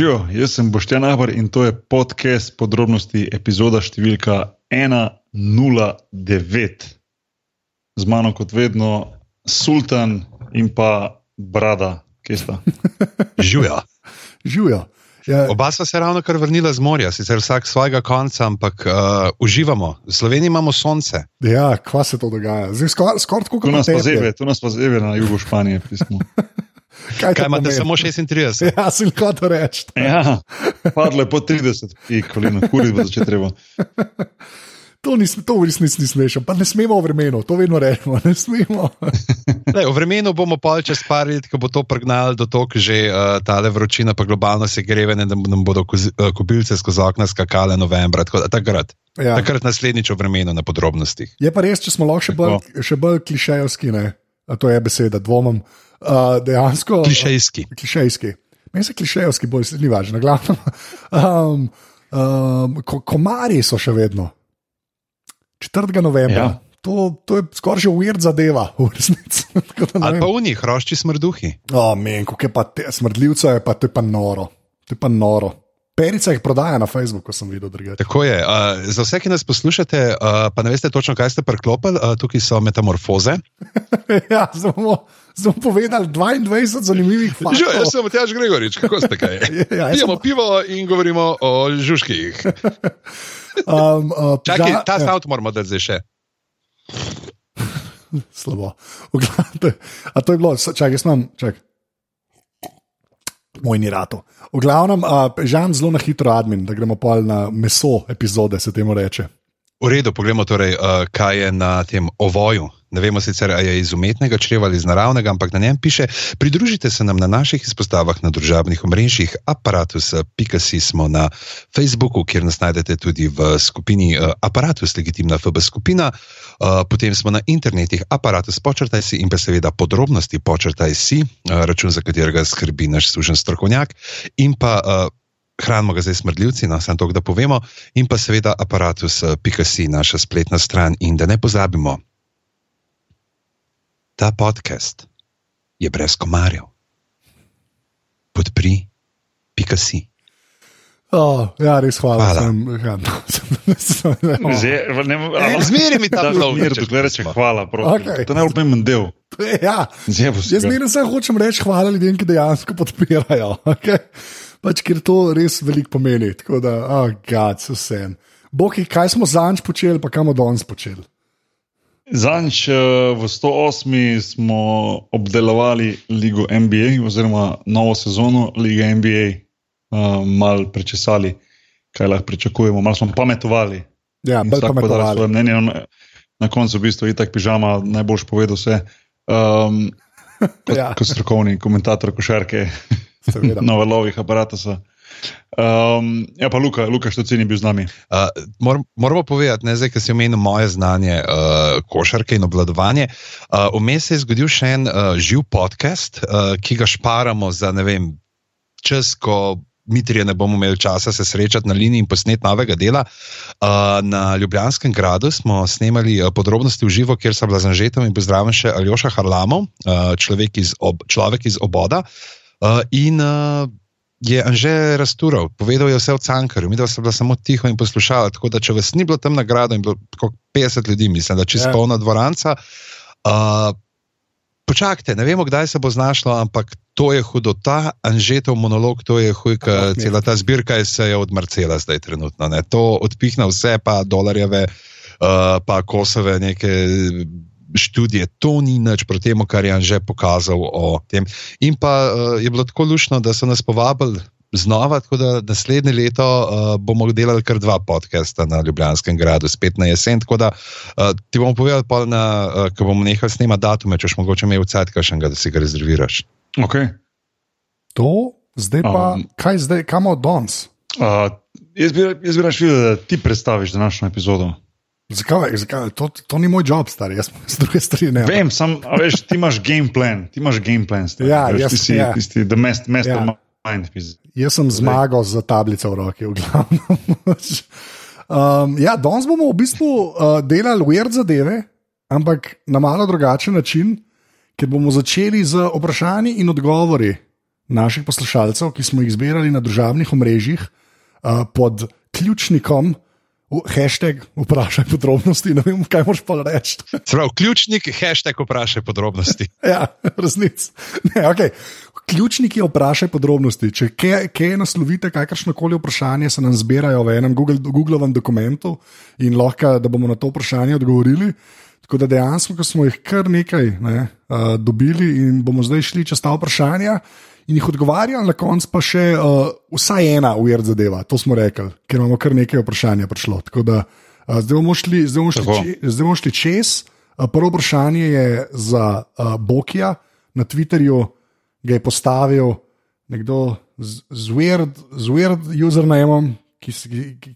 Živijo, jaz sem Boštjan Abr in to je podcast podrobnosti, epizoda številka 109. Z mano kot vedno Sultan in pa Brada, kje sta. Živijo. Živijo. Ja. Oba sva se ravno kar vrnila z morja, sicer vsak svojega konca, ampak uh, uživamo. V Sloveniji imamo sonce. Ja, kva se to dogaja? Skoraj skor tako kot tu nas pa zebe, tu nas pa zebe na jugu Španije. Kaj, Kaj imate samo 36? Ja, sem kot reči. Ja, padlo je po 30, kolino, kuriti bo začeti treba. To ni v resnici smešno, pa ne smemo v vremenu, to vedno rečemo. Ne smemo. Le, v vremenu bomo pa čez par let, ko bo to pregnalo do toka, že uh, ta vročina, pa globalno se grevene, da nam bodo uh, kubilce skozi okna skakale novembra. Tako, takrat, ja. takrat naslednjič v vremenu na podrobnostih. Je pa res, če smo lahko še bolj, bolj klišejovski, to je beseda, dvomim. Uh, dejansko. Klišejski. Klišejski. Meni se klišejovski bolj, ni važno, glavno. Um, um, ko, komari so še vedno. 4. novembra. Ja. To, to je skoraj že uvir zadeva, v resnici. Ali pa v njih, rošči smrduhi. O, men, kako je pa te smrdljivce, je pa to je pa noro. To je pa noro. Perica jih prodaja na Facebooku, sem videl. Drugače. Tako je. Uh, za vse, ki nas poslušate, uh, pa ne veste točno, kaj ste preklopili, uh, tukaj so metamorfoze. ja, smo, smo povedali 22 zanimivih faktov. Že, jaz sem Matjaš Gregorič, kako ste kaj? ja, Pijemo sem... pivo in govorimo o žužkih. Um, uh, Čakaj, ta ja. stavek moramo da zdaj še. Slabo. A to je bilo, čakaj, jaz imam, čakaj. Moj ni rato. V glavnem, uh, žan zelo na hitro admin, da gremo pa na meso epizode, se temu reče. V redu, pogledamo torej, uh, kaj je na tem ovoju. Ne vemo sicer, ali je iz umetnega čreva ali iz naravnega, ampak na njem piše: Pridružite se nam na naših izpostavah na družabnih omrežjih, aparatus.si smo na Facebooku, kjer nas najdete tudi v skupini uh, Apparatus, legitimna FB skupina. Uh, potem smo na internetih aparatus počrtaj si in pa seveda podrobnosti počrtaj si, račun za katerega skrbi naš služen strokovnjak. In pa hranimo ga zdaj smrdljivci, no, samo to, da povemo, in pa seveda aparatus.si, naša spletna stran. In da ne pozabimo, ta podcast je brez komarjev. Podpri, pika si. Oh, ja, res hvala. hvala. Sem, ja, no, Zmeri mi ta mir, da rečem hvala. Okay. To je najpomembnejši del. Ja. Jaz zmeraj samo hočem reči hvala ljudem, ki dejansko podpirajo. Okay? pač, ker to res veliko pomeni. Tako da, oh, gad, so vse. Boki, kaj smo zanj počeli, pa kam danes počeli? Zanj eh, v 108. smo obdelovali ligo NBA, oziroma novo sezono lige NBA, uh, eh, malo prečesali, kaj lahko pričakujemo, malo smo pametovali. Ja, bolj pametovali. Mnenje, na koncu, v bistvu, je tako pižama, najboljš povedal vse. Um, kot, ja. kot strokovni komentator košarke. na valovih aparatov. Um, ja, pa Luka, Luka što ceni bil z nami. Uh, mor, moramo povedati, ne zdaj, ker si omenil moje znanje uh, košarke in obladovanje. Uh, vmes se je zgodil še en uh, živ podcast, uh, ki ga šparamo za ne vem, čas, ko mi trije ne bomo imeli časa se srečati na liniji in posneti novega dela. Uh, na Ljubljanskem gradu smo snemali uh, podrobnosti v živo, kjer sem bila zanžetom in pozdravim še Aljoša Harlamov, uh, človek, iz ob, človek iz oboda. Uh, in uh, je Anže raztural, povedal je vse o Cankarju, mi smo bili samo tiho in poslušali. Tako da, če vas ni bilo tam nagrado in bilo 50 ljudi, mislim, da yeah. Ja. polna dvoranca. Uh, počakajte, ne vemo, kdaj se bo znašlo, ampak to je hudo. Ta Anžetov monolog, to je huj, ker cela ta zbirka je se od Marcela zdaj trenutno. Ne? To odpihne vse, pa dolarjeve, uh, pa kosove neke študije, to ni nič proti temu, kar je že pokazal o tem. In pa uh, je bilo tako lušno, da so nas povabili. Znova, tako da naslednje leto uh, bomo delali kar dva podcasta na Ljubljanskem gradu, spet na jesen. Tako da uh, ti bomo povedali, na, uh, ko bomo nehali snemati datume, če boš mogoče imel cajt, da si ga rezerviraš. Okay. To, zdaj pa, um, kaj zdaj, kam od danes? Uh, jaz bi, jaz bi rašil, da ti predstaviš današnjo epizodo. Zakaj, zakaj? To, to ni moj job, stari, jaz sem z druge strani. Vem, sam, veš, ti imaš game plan, ti imaš game plan. Stari, ja, veš, jaz, ti si ja. tisti, the mest, mest ja. mind. Jaz sem zmagal za tablico v roki, v glavnem. um, ja, danes bomo v bistvu uh, delali weird zadeve, ampak na malo drugačen način, ker bomo začeli z vprašanji in odgovori naših poslušalcev, ki smo jih zbirali na družabnih omrežjih uh, pod ključnikom. Hashtag vprašaj podrobnosti, ne vem, kaj moš pa reči. Prav, ključnik, hashtag vprašaj podrobnosti. ja, resnic. Ne, okay. Ključnik je vprašaj podrobnosti. Če kje naslovite kakršno koli vprašanje, se nam zbirajo v enem Google, Googlovem dokumentu in lahko, da bomo na to vprašanje odgovorili. Tako da dejansko, ko smo jih kar nekaj ne, uh, dobili in bomo zdaj šli čez ta vprašanja in jih odgovarjali, na koncu pa še uh, vsaj ena uvir zadeva, to smo rekli, ker imamo kar nekaj vprašanj prišlo. Tako da uh, zdaj bomo šli, zdaj bomo šli, če, zdaj bomo šli čez. Uh, prvo vprašanje je za uh, Bokija na Twitterju, ga je postavil nekdo z, z weird, z weird usernameom. Ki,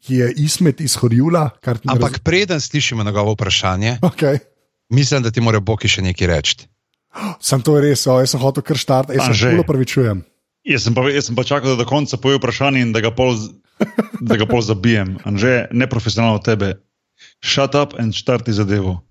ki, je izmed iz Horjula. Ampak preden slišimo njegovo vprašanje, okay. mislim, da ti mora Boki še nekaj reči. Sem to res, o, jaz sem hotel kar štart, jaz se zelo pravičujem. Jaz sem, pa, jaz sem pa čakal, da do konca poje vprašanje in da ga pol, da ga pol zabijem. Anže, neprofesionalno tebe. Shut up and start zadevo.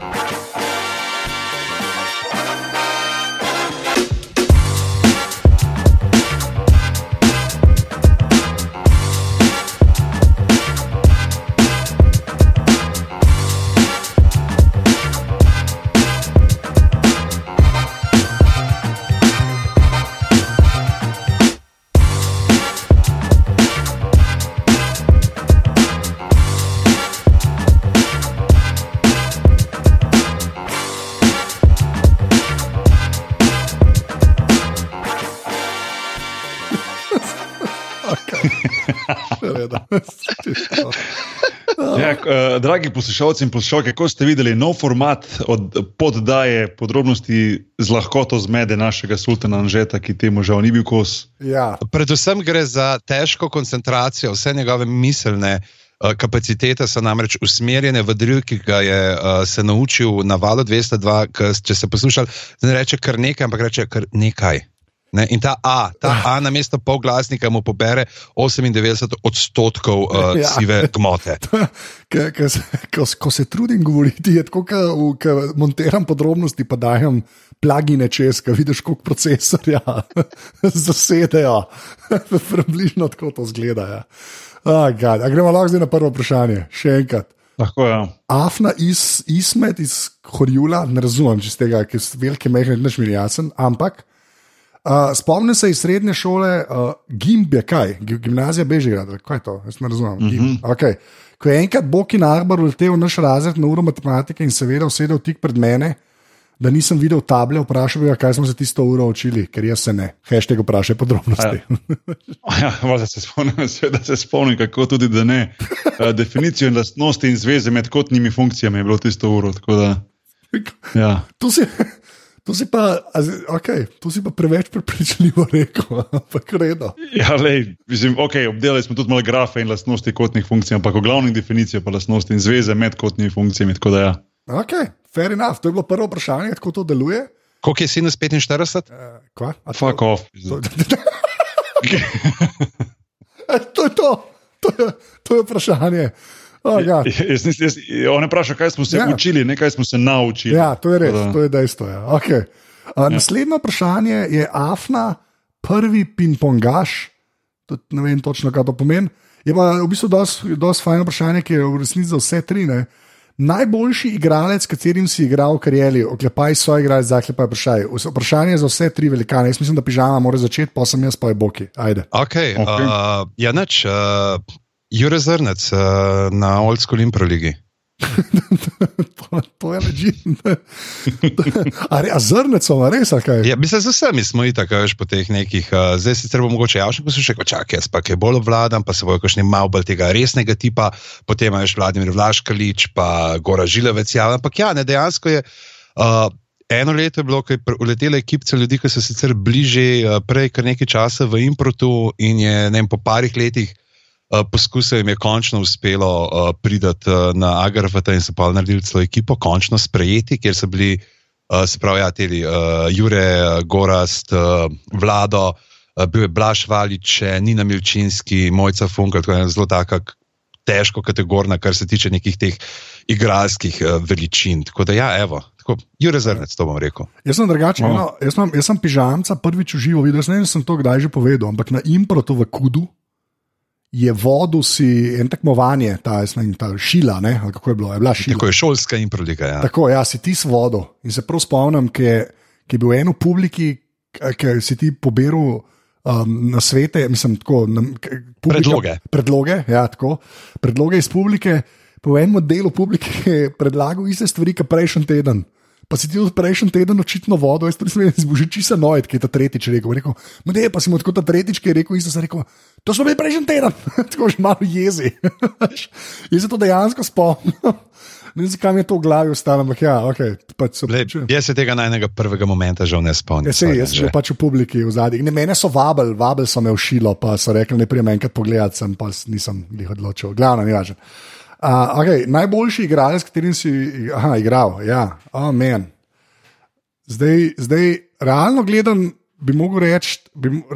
ja, uh, dragi poslušalci in poslušalke, kako ste videli nov format od poddaje podrobnosti z lahkoto zmede našega sultana Anžeta, ki temu žal ni bil kos? Ja. Predvsem gre za težko koncentracijo, vse njegove miselne. Eh, kapacitete so namreč usmerjene v drill, ki ga je uh, se naučil na valu 202, ki, če se poslušal, ne reče kar nekaj, ampak reče kar nekaj. Ne, in ta A, ta A na mesto polglasnika mu pobere 98 odstotkov uh, ja. sive gmote. ko, ko se trudim govoriti, je tako, da montiram podrobnosti, pa dajem plagine čez, ki vidiš, koliko procesorja zasedejo. Približno tako to zgleda. Ja. Oh, gremo lahko zdaj na prvo vprašanje, še enkrat. Lahko, ja. Afna iz Ismet, iz Horjula, ne razumem, če z tega, ker je velike mehne, ne šmiri jasen, ampak. Uh, spomnim se iz srednje šole, uh, Gimbe, kaj, gimnazija Bežigrad, kaj je to, jaz ne razumem. Mm -hmm. okay. Ko je enkrat Boki na Arbor uletel v naš razred na uro matematike in seveda usedel tik pred mene, da nisem videl table, vprašal bi kaj smo se tisto uro učili, ker jaz se ne. Hashtag vprašaj podrobnosti. Ja, ja se spomnim, seveda se spomnim, kako tudi da ne. Definicijo in lastnosti in zveze med kotnimi funkcijami je bilo tisto uro. Da, ja. To si. To si pa, okay, to si pa preveč prepričljivo rekel, ampak redo. Ja, lej, mislim, okay, obdelali smo tudi malo grafe in lastnosti kotnih funkcij, ampak glavni definicijo pa lastnosti in zveze med kotnimi funkcijami. Ja. Ok, fair enough. To je bilo prvo vprašanje, kako to deluje. Koliko je sinus 45? Uh, kva? Fuck to, off. To, to je to, to je, to je vprašanje. Oh, ja. jaz, jaz, jaz, on je vprašal, kaj smo se ja. učili, ne kaj smo se naučili. Ja, to je res, to je dejstvo. Ja. Okay. Uh, ja. Naslednje vprašanje je Afna, prvi ping-pongaš. Ne vem točno, kaj to pomeni. Je pa v bistvu dosti fajn vprašanje, ki je v resnici za vse tri. Ne? Najboljši igralec, katerim si igral v karieri, oklepaj so igralec, zaklepaj vprašaj. Vprašanje je za vse tri velikane. Jaz mislim, da pižama mora začeti, pa sem jaz pa je boki. Ajde. Okay, okay. Uh, ja, neč, uh, Jure Zrnec uh, na Old School Impro Ligi. to, to je ležite. A zrnec so res, kaj? Ja, mislim, z vsemi smo itak, veš, po teh nekih. Uh, zdaj sicer bo mogoče javno poslušati, ko čakaj, jaz pa kaj bolj obvladam, pa se bojo kakšni mal bolj tega resnega tipa, potem imaš Vladimir Vlaškalič, pa Gora Žilevec, ja, ampak ja, ne, dejansko je. Uh, Eno leto je bilo, ko je uletela ekipa ljudi, ki so sicer bliže, prej kar nekaj časa v Improtu, in je vem, po parih letih Eh, poskusov jim je končno uspelo uh, priti uh, na Agrafata in so pa naredili celo ekipo, končno sprejeti, kjer so bili, uh, se pravi, ja, teli, uh, Jure, Gorast, uh, Vlado, uh, bil je Blaž Valič, Nina Milčinski, Mojca Funkel, to je zelo taka težko kategorna, kar se tiče nekih teh igralskih uh, veličin. Tako da, ja, evo, Tako, Jure Zrnec, to bom rekel. Jaz sem drugačen. No. Jaz, jaz sem pižamca prvič v živo videl, ne vem, sem to kdaj že povedal, ampak na improtu v Kudu je vodil si en tekmovanje, ta, vem, ta šila, ne, kako je bilo, je bila šila. Tako je šolska improlika. Ja. Tako, ja, si ti s vodo. In se prav spomnim, ki je bil en v publiki, ki si ti poberal. Um, na svete, mislim, tako, na, publika, predloge. Predloge, ja, tako, predloge iz publike, po enem delu publike je predlagal iste stvari, kot prejšnji teden. Pa si ti od prejšnji teden očitno vodo, jaz sem se zbužiči se nojt, ki je ta tretjič rekel. rekel ne, pa si mu tako ta tretjič, ki je rekel, isto sem rekel, to smo bili prejšnji teden, tako že malo jezi. Jaz se to dejansko spomnim. Ne vem, zakaj mi je to v glavi ostalo, ampak ja, okay, pač so bili. Jaz se tega najnega prvega momenta žal ne spomnim. Ja, jaz sem pač v publiki v zadnjih. Mene so vabili, vabili so me v šilo, pa so rekli, ne prijem enkrat pogledati, sem pa nisem jih odločil. Glavno, ni važno. Uh, okay, najboljši igralec, s katerim si aha, igral, ja, oh, zdaj, zdaj, realno gledam, bi mogel reči,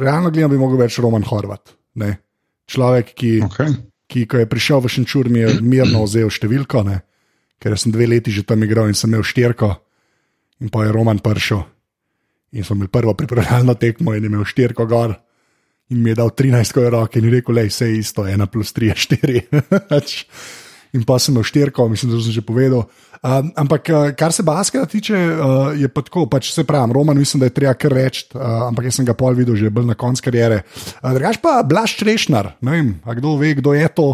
realno gledam, bi mogel reči Roman Horvat. Ne? Človek, ki, okay. ki, ko je prišel v Šenčur, mi je mirno vzel številko, ne? ker sem dve leti že tam igral in sem imel štirko, in pa je Roman prišel. In sem imel prvo pripravljalno tekmo in imel štirko gor. In mi je dal 13 rok in rekel, da je vse isto, 1 plus 3 je 4 in pa sem štirko, mislim, da sem že povedal. Um, ampak, uh, kar se basketa tiče, uh, je pa tako, pač se pravi, Roman, mislim, da je treba kar reči, uh, ampak jaz sem ga pol videl že bolj na koncu karijere. Uh, Drugač pa Blaž Trešnar, ne vem, kdo ve, kdo je to,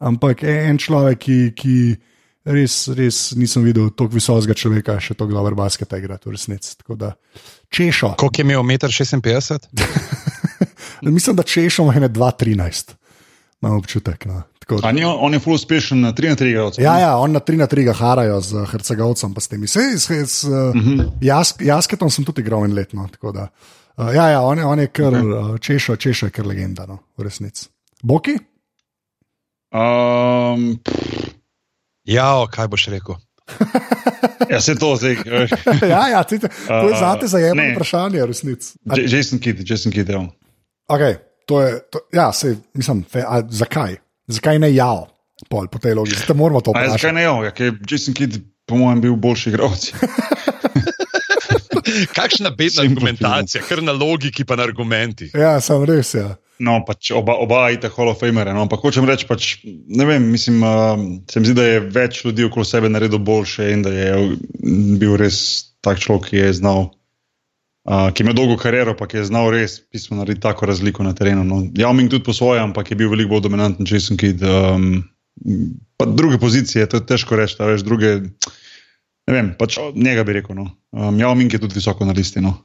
ampak je en človek, ki. ki Res, res nisem videl tako visokega človeka, še tako dobro basket igra, v resnici. Češo. Koliko je imel 1,56 m? Mislim, da češo ima 2,13 m. Imam občutek. No. On, on je full uspešen na 3-3 igralce. Ja, ja, on na 3-3 harajo z Hercegovcem, pa s temi. Sej, sej, s, uh -huh. jas, jasketom sem tudi igral en let. No, uh, ja, ja, on je, on je kar okay. češo, češo je kar legenda, no, v resnici. Boki? Um, ja, kaj boš rekel? ja, se to zdaj. ja, ja, cite, to je zate za eno vprašanje, v resnici. Jason Kidd, Jason Kidd, ja. Okay, to je, to, ja, sej, mislim, fe, a, zakaj? Zakaj ne jav, pol, po tej logiki? Zdaj moramo to povedati. Zakaj ne jav, ja, ker je Jason Kidd, po mojem, bil boljši igralec. Kakšna bedna argumentacija, kar na logiki, pa na argumentih. Ja, sem res. Ja. No, pač oba, oba ita Hall of Famere. No, ampak hočem reči, pač, ne vem, mislim, uh, se mi zdi, da je več ljudi okoli sebe naredil boljše in da je bil res tak človek, ki je znal uh, ki ima dolgo kariero, pa ki je znal res pismo narediti tako razliko na terenu. No, Javming tudi po svojem, ampak je bil veliko bolj dominanten, če sem kid. Um, pa druge pozicije, to je težko reči, da veš druge. Ne vem, pač njega bi rekel. No. Um, Javming je tudi visoko na listi. No.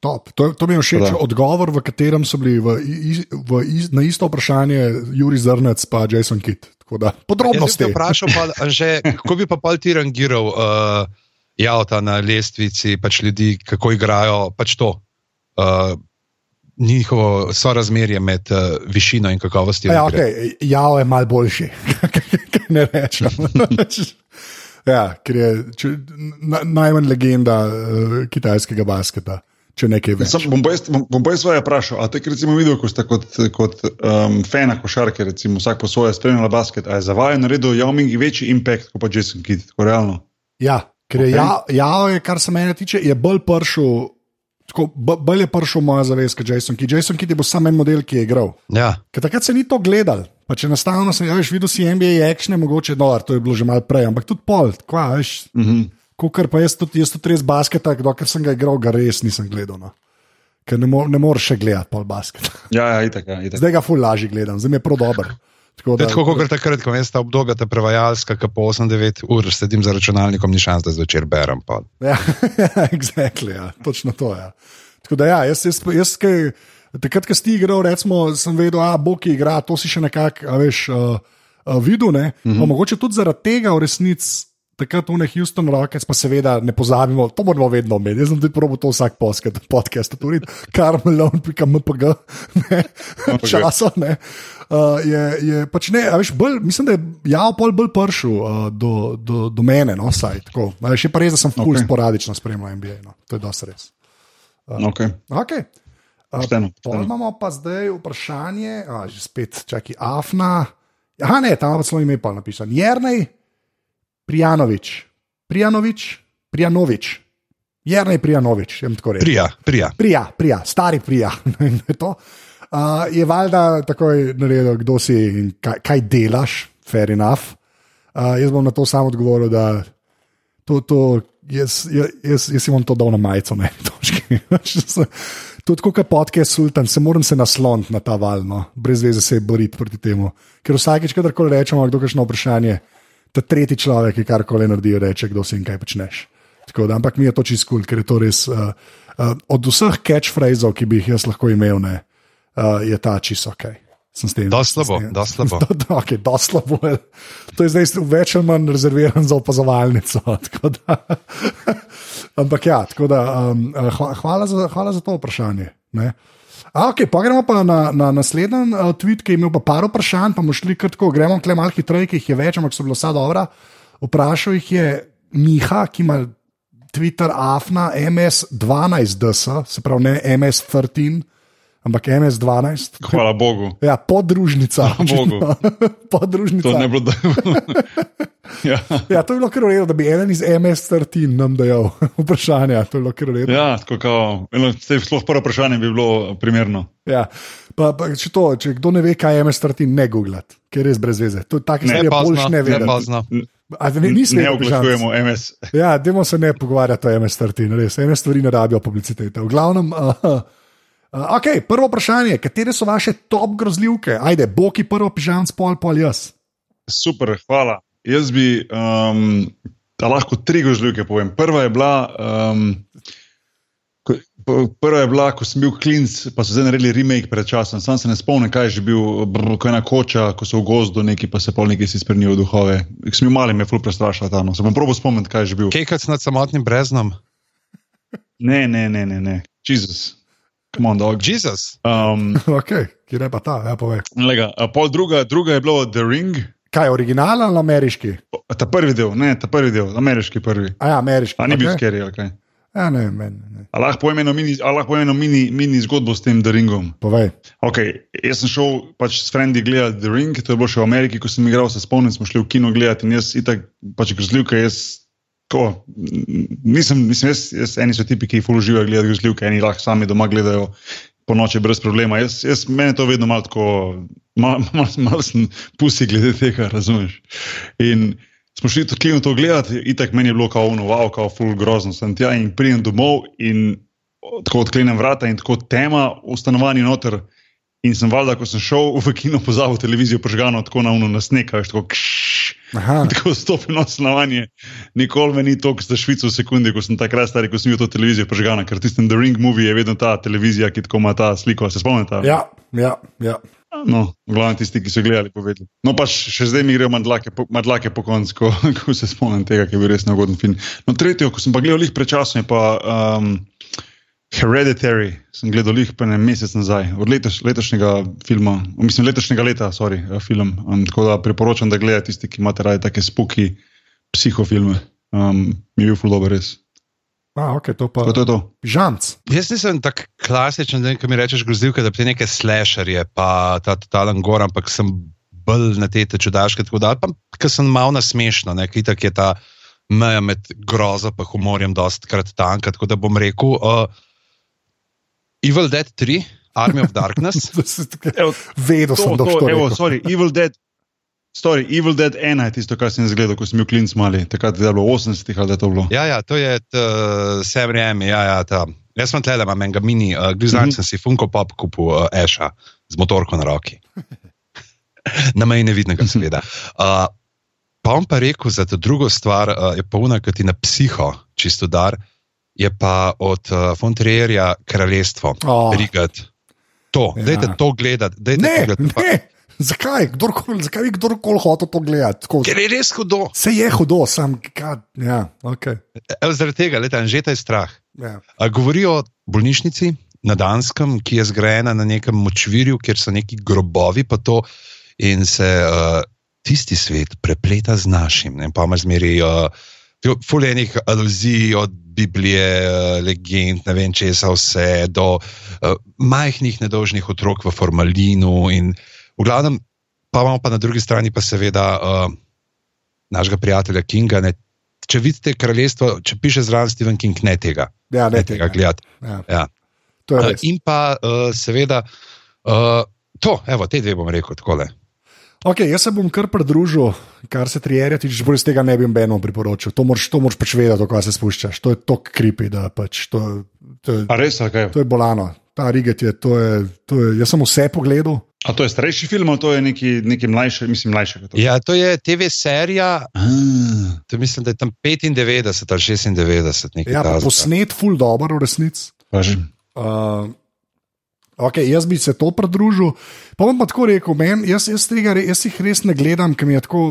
Top. To, to mi je všeč. Odgovor, v katerem so bili v, v, v, na isto vprašanje Juri Zrnec in Jason Kidd. Podrobnosti. Ja, vprašal pa, že, kako bi pa ti rangiral uh, javta na lestvici, pač ljudi, kako igrajo, pač to. Uh, Njihovo sorazmerje med uh, višino in kakovostjo. Ja, okay. Jav je mal boljši, ne rečem. ja, ker je če, na, najmanj legenda uh, kitajskega basketa. Sam, bom pa jaz svoje vprašal. A te, recimo videl, ko ste kot, kot um, fena košarke, recimo vsak po svoje spremljal basket, a je za vaju naredil Yao Ming večji impact kot pa Jason Kidd, tako realno? Ja, Ker je okay. ja, ja, kar se mene tiče, je bolj pršel. Tako, bolj je prišel moja zavest, kot Jason Kidd. Jason Kidd je bil samo en model, ki je igral. Ja. Ker takrat se ni to gledal. Pa če enostavno sem ja, veš, videl, si NBA action, mogoče dolar, to je bilo že malo prej, ampak tudi pol, kva, veš. Mm -hmm. Kukar pa jaz tudi, jaz tudi res basketa, dokler sem ga igral, ga res nisem gledal. No. Ker ne, mor, ne moreš še gledati pol basketa. Ja, ja, itak, ja, itak. Zdaj ga ful lažje gledam, zdaj mi je prav dober. Tako da, tako kot takrat, ko veste, obdobje te prevajalska, ki po 8-9 ur sedim za računalnikom, ni šans, da zvečer berem. Ja, exactly, ja, točno to je. Ja. Tako da, ja, jaz, jaz, jaz kaj, takrat, ko si igral, recimo, sem vedel, da bo ki igra, to si še nekako, veš, uh, uh, videl. Mm -hmm. Mogoče tudi zaradi tega v resnici takrat v Houston Rockets, pa seveda ne pozabimo, to moramo vedno omeniti. Jaz sem tudi probil to vsak podcast, tudi karmelon.mpg, ne, časa ne. Uh, je, je pač ne, veš, bolj, mislim, da je ja, pol bolj pršil uh, do, do, do mene, no, saj tako. Še pa res, da sem ful okay. sporadično spremljal NBA, no, to je dosti res. Uh, okay. Okay. Uh, steno, steno. Imamo pa zdaj vprašanje, a, že spet čakaj, Afna. Ja, ne, tam pa celo ime pa napisan. Jrnej, Prijanovič. Prijanovič, Prijanovič. Jrnej Prijanovič, če tako rečem. Prija, prija. Prija, prija, stari prija. uh, je valjda takoj naredil, kdo si in kaj, kaj delaš, fair enough. Uh, jaz bom na to samo odgovoril, da to, to, jaz, jaz, jaz, jaz imam to dal na majico, ne točki. Tudi kot podcast Sultan, se moram se nasloniti na ta val, no? brez veze se boriti proti temu. Ker vsakeč, kadarkoli rečemo, kdo kašno vprašanje, ta tretji človek, ki karkoli naredi, reče, kdo si in kaj počneš. Da, ampak mi je to čisto kul, cool, ker je to res. Uh, uh, od vseh catchphrases, ki bi jih jaz lahko imel, ne, uh, je ta čisto ok. Da slabo, da slabo. Da, da, okay, da slabo. To je zdaj več ali manj rezerviran za opazovalnico. Ampak ja, da, um, hvala, za, hvala za to vprašanje. A, okay, pa gremo pa na, na naslednji uh, tweet, ki je imel pa par vprašanj, pa bomo šli kratko, gremo kle malo hitreje, ki jih je več, ampak so bilo vsa dobra. Vprašal jih je Miha, ki ima Twitter afna MS12DS, se pravi ne MS13 ampak MS-12. Hvala Bogu. Ja, podružnica. podružnica. To ne bo dobro. ja. ja, to je bilo kar v redu, da bi en iz MS-13 nam dajal vprašanja. To je bilo kar v redu. Ja, tako kao. Eno, sploh prvo vprašanje bi bilo primerno. Ja. Pa, pa, če, to, če kdo ne ve, kaj je MS-13, ne googlati, ker je res brez veze. To tako, da je boljš ne vedeti. Ne, ne, ne oblikujemo MS. Ja, dajmo se ne pogovarjati o MS-13, res. MS stvari ne rabijo publicitete. V glavnem. Uh, Uh, okay, prvo vprašanje, katere so vaše top grozljivke? Ajde, boki prvo pižam, pol, pol jaz. Super, hvala. Jaz bi um, lahko tri grozljivke povem. Prva je bila. Um, Prva je bila, ko sem bil klinc, pa so zdaj naredili remake pred časom. Sam se ne spomnim, kaj je že bil, ko je ena koča, ko so v gozdu neki, pa se pol neki si spremenijo duhove. Sem bil mali, me je ful prestrašila tam. No. Se bom probo spomniti, kaj je že bil. Kekaj nad samotnim breznom? Ne, ne, ne, ne, ne. Jezus. Come on, dog. Jezus. Um, ok, kje je pa ta, ja, povej. Lega, pol druga, druga je bilo The Ring. Kaj, originalen ali ameriški? Ta prvi del, ne, ta prvi del, ameriški prvi. A ja, ameriški. A ni okay. bil skeri, ok. Ja, ne, meni. Ne. Lahko povem eno mini, mini, mini zgodbo s tem The Ringom. Povej. Okay, jaz sem šel pač s Frendi gledati The Ring, to je bilo še v Ameriki, ko sem igral, se spomnim, smo šli v kino gledati in jaz, itak, pač grozljivka, jaz Ko, nisem, nisem jaz, jaz, eni so tipi, ki jih uživajo gledati grozljivke, eni lahko sami doma gledajo po noči brez problema. Jaz, jaz meni to vedno malo tako, malo mal, mal sem pusi glede tega, razumeš. In smo šli tudi to gledati, in tako meni je bilo kao ono, wow, kao full grozno. Sem tja in pridem domov in tako odklenem vrata in tako tema v stanovanju noter. In sem valjda, ko sem šel v kino, pozabil televizijo, prežgano tako na uno nasneka, tako kšš. Tako stopil na stanovanje. Nikoli me ni toliko za švico v sekundi, ko sem takrat star, ko sem videl to televizijo prežgano, ker tistem The Ring movie je vedno ta televizija, ki tako ima ta sliko. Se spomnite? Ja, ja. ja. No, glavno tisti, ki so gledali, povedali. No, pa še zdaj mi grejo madlake po, madlake po koncu, ko, ko se spomnim tega, ki je bil res neugoden film. No, tretjo, ko sem pa gledal jih prečasno, je pa. Um, Hereditary sem gledal jih pa en mesec nazaj, od letoš, letošnjega filma, mislim, letošnjega leta, sorry, eh, film. Um, tako da priporočam, da gledate tisti, ki imate radi take spuki, psihofilme. Um, mi je bil full dobro res. A, ok, to pa je to. Žanc. Jaz nisem tako klasičen, da mi rečeš grozljivke, da te neke slasherje, pa ta totalen gor, ampak sem bolj na te čudaške, tako da, pa ker sem malo nasmešno, nekaj tak je ta meja med grozo in humorjem dost krat tanka, tako da bom rekel. Uh, Evil Dead 3, Army of Darkness. Vedel sem, da to je to. Evil Dead. Story, Evil Dead 1 je tisto, kar sem zgledal, ko sem bil klinc mali, takrat je bilo 80 ali da je to bilo. Ja, ja, to je Sam Raimi, ja, ja, ta. Jaz sem tleh, imam enega mini, uh, glizan mm -hmm. sem si Funko Pop kupil uh, Asha z motorko na roki. na meji nevidnega, seveda. Uh, pa on pa rekel, za to drugo stvar uh, je polna, kot ti na psiho, čisto dar. Uh, je pa od uh, Fontrierja kraljestvo, oh. Rigat. To, ja. dajte to gledati. Dajte ne, to gledati. Ne. Zakaj? Kdorkoli, zakaj bi kdorkoli hotel to gledati? Ker je res hudo. Se je hudo, sam. God, ja, okay. Evo, zaradi tega, leta, že ta je strah. Ja. Govorijo o bolnišnici na Danskem, ki je zgrajena na nekem močvirju, kjer so neki grobovi, pa to in se uh, tisti svet prepleta z našim. Ne, pa imaš zmeri uh, fulejnih aluzij od Biblije, eh, legend, ne vem česa, vse do uh, majhnih nedožnih otrok v formalinu. In v glavnem, pa imamo pa na drugi strani, pa seveda uh, našega prijatelja Kinga, ne, če vidite kraljestvo, če piše zraven Stephen King, ne tega. Ja, ne, ne tega gledati. Ja. Ja. Uh, in pa uh, seveda, uh, to, evo, te dve bom rekel tako. Okay, jaz se bom kar pridružil, kar se trijerja, če brez tega ne bi beno priporočil. To moraš, to moraš pač vedeti, kako se spuščaš. To je to kripi, da pač to, to, je, res, okay. to je bolano. Ta riget je, to je, to je, jaz sem vse pogledal. A to je starejši film, ali to je neki, neki mlajši, mislim, mlajši? To. Ja, to je TV serija. To mislim, da je tam 95 ali 96. Ja, posnet, full dobro, v resnici. Uh, Okay, jaz bi se to pridružil. Pa bom pa tako rekel, men, jaz, jaz, tega, jaz jih res ne gledam, ker mi je tako,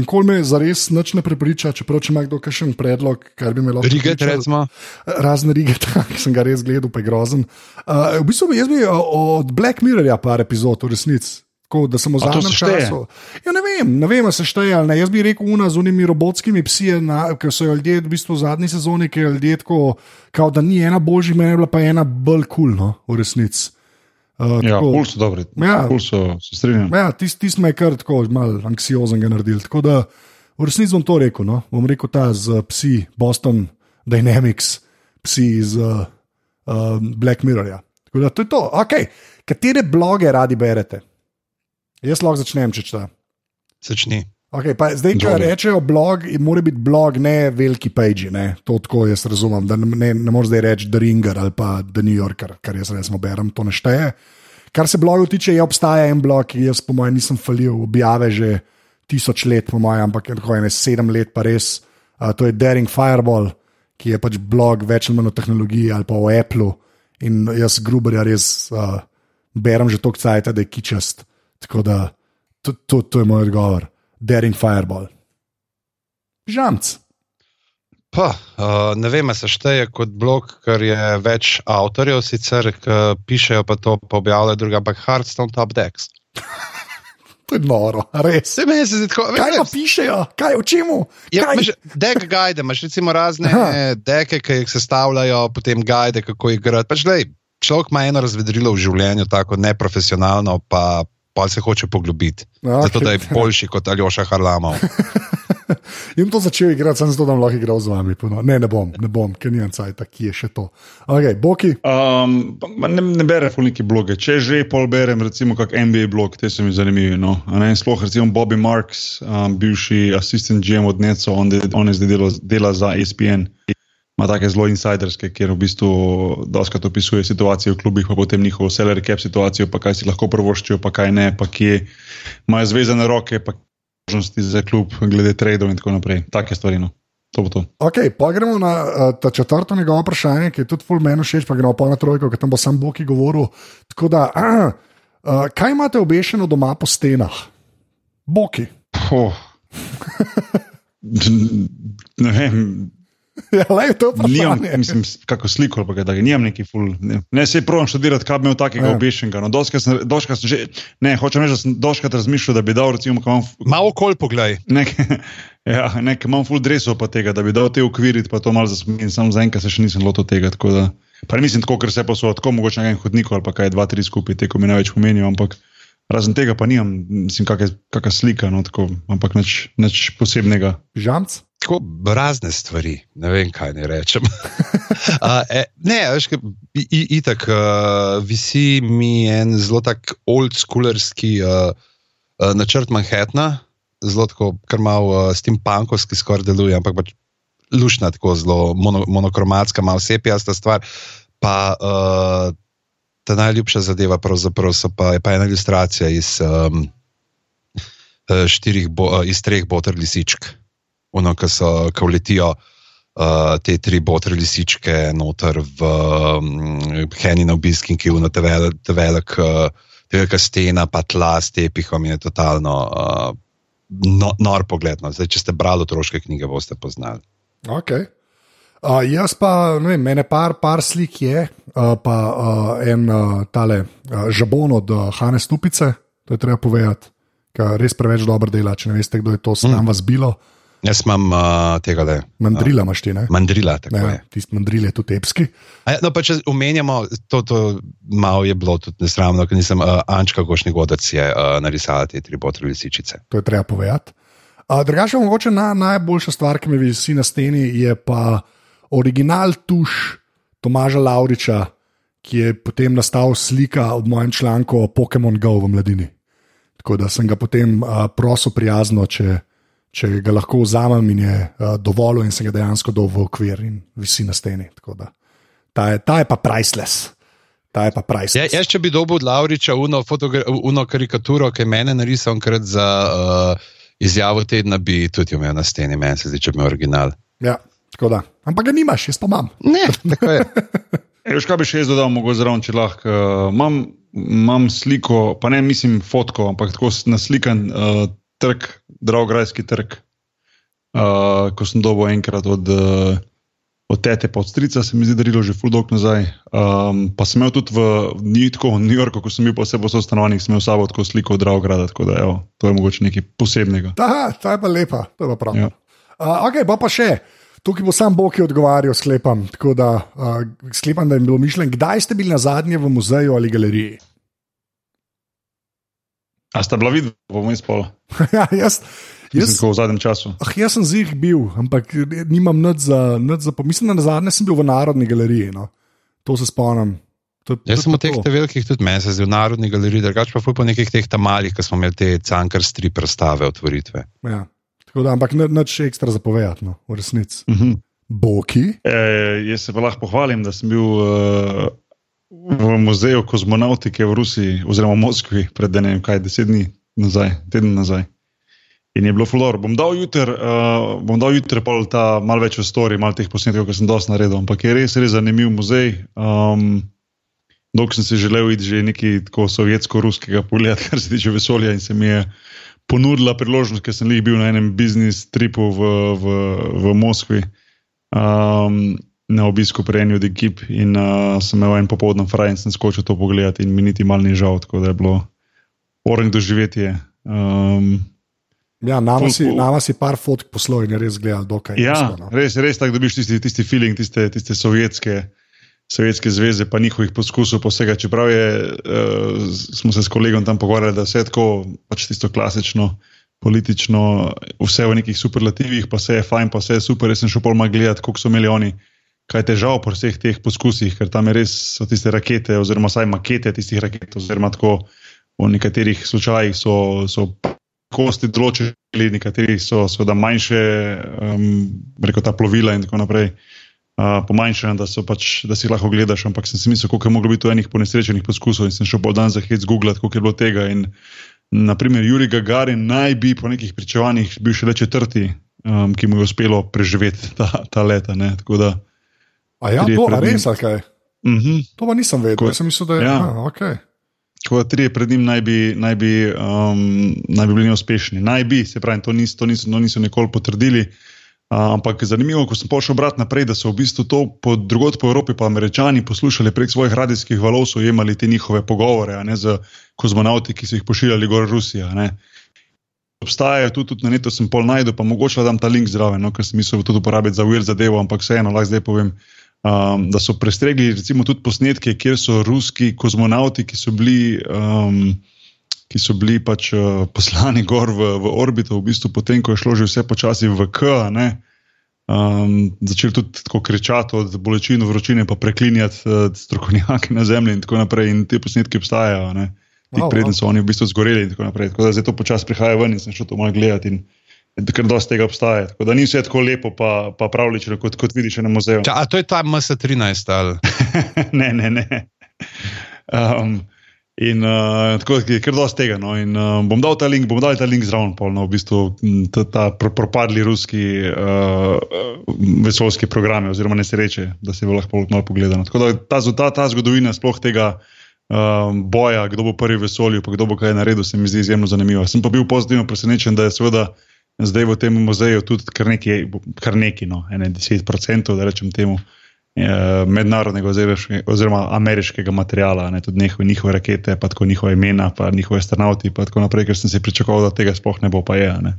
nikoli me za res nič ne prepriča, čeprav če ima kdo kakšen predlog, kar bi me lahko. Riget, recimo. Razne riget, ki sem ga res gledal, pa je grozen. Uh, v bistvu jaz bi od Black Mirrorja par epizod, v resnici. Tako, da sem v zadnjem času. Ja, ne vem, ne vem, se šteje ali ne. Jaz bi rekel, una z unimi robotskimi psi, ki so jo ljudje v bistvu v zadnji sezoni, ki je ljudje tako, kao, da ni ena božjih, meni je bila pa ena bolj kul, cool, no, v resnici. Uh, ja, kul so dobri. Ja, kul so, se strinjam. Ja, tisti tis me je kar tako mal anksiozen ga naredil. Tako da v resnici bom to rekel, no. bom rekel ta z psi Boston Dynamics, psi iz uh, uh, Black Mirrorja. Tako da to je to. Okay. Katere bloge radi berete? Jaz lahko začnem, če češ. Začni. Okay, pa, zdaj, če rečejo blog, mora biti blog, ne veliki page. Ne? To tako jaz razumem. Ne, ne moreš zdaj reči The Ringer ali pa The New Yorker, kar jaz resno berem, to ne šteje. Kar se blogov tiče, je obstaja en blog, ki jaz, po mojem, nisem falil, objave že tisoč let, po mojem, ampak je tako ene sedem let, pa res. Uh, to je Daring Fireball, ki je pač blog več ali manj o tehnologiji ali pa o Apple. In jaz, gruberja, res uh, berem že toliko cajt, da je kičast. Tako da to, to, to je moj odgovor, Daring Fireball. Žamc. Pa, uh, ne vem, se šteje kot blog, ker je več avtorjev, sicer pišejo pa to, pa objavljajo druga, ampak Hardstone Top Decks. to je noro, res. Se mi zdi, tako, kaj pa pišejo, kaj o čemu? Ja, dek guide, imaš recimo razne Aha. deke, ki jih sestavljajo, potem guide, kako igrati. Pač, človek ima eno razvedrilo v življenju, tako neprofesionalno, pa pa se hoče poglobiti. Okay. Zato da je boljši kot Aljoša Harlamov. In to začel igrati, sem zato, da lahko igral z vami. No. Ne, ne bom, ne bom, ker nimam cajt, ki je še to. Okay, Boki. Um, ne, ne berem neki bloge. Če že pol berem, recimo, kak NBA blog, te so mi zanimivi. No. Sploh recimo Bobby Marks, um, bivši asistent GM od Neco, on, de, on je zdaj dela, dela za ESPN ima take zelo insiderske, kjer v bistvu doskrat opisuje situacijo v klubih, pa potem njihovo salary cap situacijo, pa kaj si lahko prvoščijo, pa kaj ne, pa kje imajo zvezane roke, pa možnosti za klub, glede tradov in tako naprej. Take stvari. No. To to. Okay, pa gremo na uh, ta četrto njegovo vprašanje, ki je tudi full menu všeč, pa gremo pa na trojko, ker tam bo sam Boki govoril. Tako da, uh, uh, kaj imate obešeno doma po stenah? Boki. Oh. ne vem, Ja, lej, to je nimam, mislim, kako sliko, pa, da nimam neki ful. Ne, ne se pravim študirati, kaj bi imel takega ja. obešenega. No, doška sem, doška sem že, ne, hočem reči, da sem doškrat razmišljal, da bi dal, recimo, kam. Malo kol poglej. Nek, ja, nek imam ful dresov pa tega, da bi dal te ukviriti, pa to malo zasmenim, samo zaenkrat se še nisem lotil tega. Da, pa ne mislim tako, ker se pa so tako mogoče na enem hodniku ali pa kaj dva, tri skupaj, te, ko mi največ pomenijo, ampak razen tega pa nimam, mislim, kakšna slika, no, tako, ampak nič posebnega. Žamc? Tako razne stvari, ne vem, kaj ne rečem. uh, e, ne, veš, itak, uh, visi mi en zelo tak old-schoolerski uh, uh, načrt Manhattna, zelo tako, kar malo uh, s tem pankovski skoraj deluje, ampak pač lušna, tako zelo mono, monokromatska, malo sepijasta stvar. Pa uh, ta najljubša zadeva, pravzaprav pa, pa ena ilustracija iz, um, štirih, bo, iz treh boter lisičk ono, ki so, ki letijo uh, te tri botre lisičke noter v um, Heni na obisk in ki v te velik, te velik, te velika stena, pa tla s tepihom je totalno uh, no, nor pogled. Zdaj, če ste brali otroške knjige, boste poznali. Okay. Uh, jaz pa, ne vem, mene par, par slik je, uh, pa uh, en uh, tale uh, žabon od uh, Hane Stupice, to je treba povedati, ker res preveč dobro dela. Če ne veste, kdo je to, se nam mm. vas bilo. Jaz imam uh, tega, je. Mandrila imaš ti, ne? Mandrila, tako ne, je. Tisti mandril je tudi epski. Ja, no, pa če omenjamo, to, to malo je bilo tudi nesramno, ker nisem uh, Ančka Gošni Godac je uh, narisala te tri botre lisičice. To je treba povedati. Drugače, mogoče na, najboljša stvar, ki mi visi na steni, je pa original tuš Tomaža Lauriča, ki je potem nastal slika ob mojem članku o Pokémon Go v mladini. Tako da sem ga potem uh, prosil prijazno, če, če ga lahko vzamem in je uh, dovolj, in se ga dejansko dol v okvir in visi na steni. Ta je, ta je pa priceless. Ta je pa priceless. Ja, jaz, če bi dobil od Lauriča uno, uno karikaturo, ki je mene narisal enkrat za uh, izjavo tedna, bi tudi imel na steni, meni se zdi, če bi imel original. Ja, tako da. Ampak ga nimaš, jaz pa imam. Ne, tako je. Veš, kaj bi še jaz dodal, mogoče zraven, če lahko. Imam, imam sliko, pa ne mislim fotko, ampak tako naslikan uh, trg, Dravograjski trg, uh, ko sem dobil enkrat od, uh, od tete, pa od strica, se mi zdi, darilo že full dog nazaj. Um, pa sem imel tudi v, tako, v New Yorku, ko sem bil posebej v stanovanjih, sem imel sabo tako sliko Dravograda, tako da evo, to je mogoče nekaj posebnega. Ta, ta je pa lepa, to je pa prav. Ja. Uh, ok, pa pa še. Tukaj bo sam Bog odgovarjal, sklepam. Tako da uh, sklepam, da je bilo mišljeno, kdaj ste bili na zadnje v muzeju ali galeriji. A ste bila videla, bomo izpolnili? ja, jaz. Jaz sem v zadnjem času. Ah, jaz sem zih bil, ampak nimam nič za, za pomisliti. Na zadnje sem bil v Narodni galeriji. No. To se spomnim. Jaz sem v teh velikih tudi meni, zdaj v Narodni galeriji, drugače pa po nekih teh tam malih, ki smo imeli te cankarske predstave, otvoritve. Ja. Da, ampak nič ekstra zapovedati, no, v resnici. Uh mhm. -huh. Boki. E, jaz se pa lahko pohvalim, da sem bil uh, v muzeju kozmonautike v Rusiji, oziroma v Moskvi, pred ne vem kaj, deset dni nazaj, teden nazaj. In je bilo fulor. Bom dal jutri, uh, bom dal jutri pa ta malce več v stori, malo teh posnetkov, ki sem dosti naredil. Ampak je res, res zanimiv muzej. Um, Dolgo sem si želel iti že nekaj tako sovjetsko-ruskega pogleda, kar se tiče vesolja in se mi je ponudila priložnost, ker sem jih bil na enem biznis tripu v, v, v Moskvi, um, na obisku pri eni od ekip in uh, sem imel en popoldan fraj in sem skočil to pogledati in mi niti mal ni žal, tako da je bilo orang doživetje. Um, Ja, nama si, nama si par fotk poslal in je res gledal, dokaj. Ja, isto, no. res, res tako dobiš tisti, tisti feeling, tiste, tiste sovjetske, Sovjetske zveze, pa njihovih poskusov posega. Čeprav je, uh, smo se s kolegom tam pogovarjali, da vse tako, pač tisto klasično, politično, vse v nekih superlativih, pa vse je fajn, pa vse je super. Jaz sem šel pol malo gledati, koliko so imeli oni, kaj težav pri vseh teh poskusih, ker tam res so tiste rakete, oziroma vsaj makete tistih raket, oziroma tako v nekaterih slučajih so. so Kosti določili, nekateri so seveda manjše, um, reko ta plovila in tako naprej. Uh, pomanjšana, da, pač, da si lahko gledaš. Ampak sem si mislil, koliko je moglo biti v enih ponesrečenih poskusov in sem šel po dan za hec Google, koliko je bilo tega. In, naprimer, Juri Gagarin naj bi po nekih pričevanjih bil še le četrti, um, ki mu je uspelo preživeti ta, ta leta. Da, a ja, to je res, kaj? Uh mhm. -huh. To pa nisem vedel, ko, sem mislil, da je ja. a, okay. Tako da tri pred njim naj bi, naj, bi, um, naj bi bili neuspešni. Naj bi, se pravi, to niso, to niso, to niso nikoli potrdili. Ampak zanimivo, ko sem pošel brat naprej, da so v bistvu to po drugot po Evropi, pa američani poslušali prek svojih radijskih valov, so imeli te njihove pogovore ne, z kozmonauti, ki so jih pošiljali gor Rusija. Ne. Obstajajo tudi, tudi na netu, sem pol najdel, pa mogoče da dam ta link zraven, no, ker sem mislil tudi uporabiti za uver zadevo, ampak vseeno, lahko zdaj povem, um, da so prestregli recimo tudi posnetke, kjer so ruski kozmonauti, ki so bili. Um, ki so bili pač uh, poslani gor v, v orbito, v bistvu potem, ko je šlo že vse počasi v K. Um, začeli tudi tako kričati od bolečine, vročine, pa preklinjati uh, strokovnjake na zemlji, in tako naprej. In te posnetke obstajajo, ti wow, prednji so oni v bistvu zgoreli. In tako naprej. Tako da zdaj to počasi prihaja ven in sem šel to malo gledati. In, Ker dosti tega obstaja. Tako da ni vse tako lepo, pa, pa pravlično, kot, kot vidiš na muzeju. Ča, a to je ta MS-13 ali? ne, ne, ne. Um, In uh, tako je kar dosti tega. No. In, uh, bom dal ta link, bom dal ta link zraven, polno, v bistvu ta, ta propadli ruski uh, vesoljski programi, oziroma nesreče, da se bo lahko malo pogledal. Tako da ta, ta, ta zgodovina sploh tega. Um, boja, kdo bo prvi v vesolju, pa kdo bo kaj naredil, se mi zdi izjemno zanimivo. Sem pa bil pozitivno presenečen, da je seveda zdaj v tem muzeju tudi kar nekaj, kar nekaj no, 10%, da rečem temu, Eh, mednarodnega oziroma ameriškega materijala, ne, tudi njihove, njihove rakete, pa tako njihove imena, pa njihove astronauti in tako naprej, ker sem si pričakoval, da tega sploh ne bo, pa je. Ne,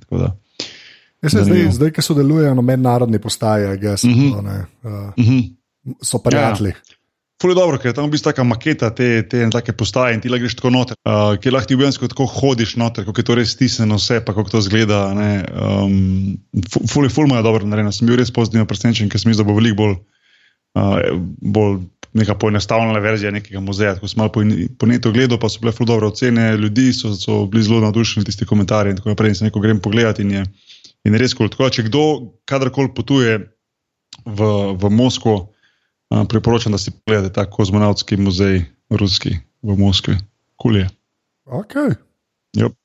Jaz se zdaj, zdaj, ki sodelujejo na mednarodni postaji, gess, uh -huh. uh, uh -huh. so prijatelji. Ja. Fulje dobro, ker je tam v bistvu taka maketa te, te take postaje in ti greš tako noter, uh, ki lahko ti v bistvu tako hodiš noter, kako je to res stisnjeno vse, pa kako to zgleda. Um, Fulje, fulje je dobro narejeno. Sem bil res pozitivno presenečen, ker sem mislil, da bo veliko bolj, uh, bolj neka poenostavljena verzija nekega muzeja. Ko sem malo po, po netu gledal, pa so bile fulje dobre ocene, ljudi so, so bili zelo navdušeni tisti komentarji in tako naprej. In se neko grem pogledati in je, in res kul. Cool. Če kdo kadarkoli potuje v, v Moskvo, priporočam, da si pogledate ta kozmonavtski muzej, ruski v Moskvi. Kulje. Okay. Yep.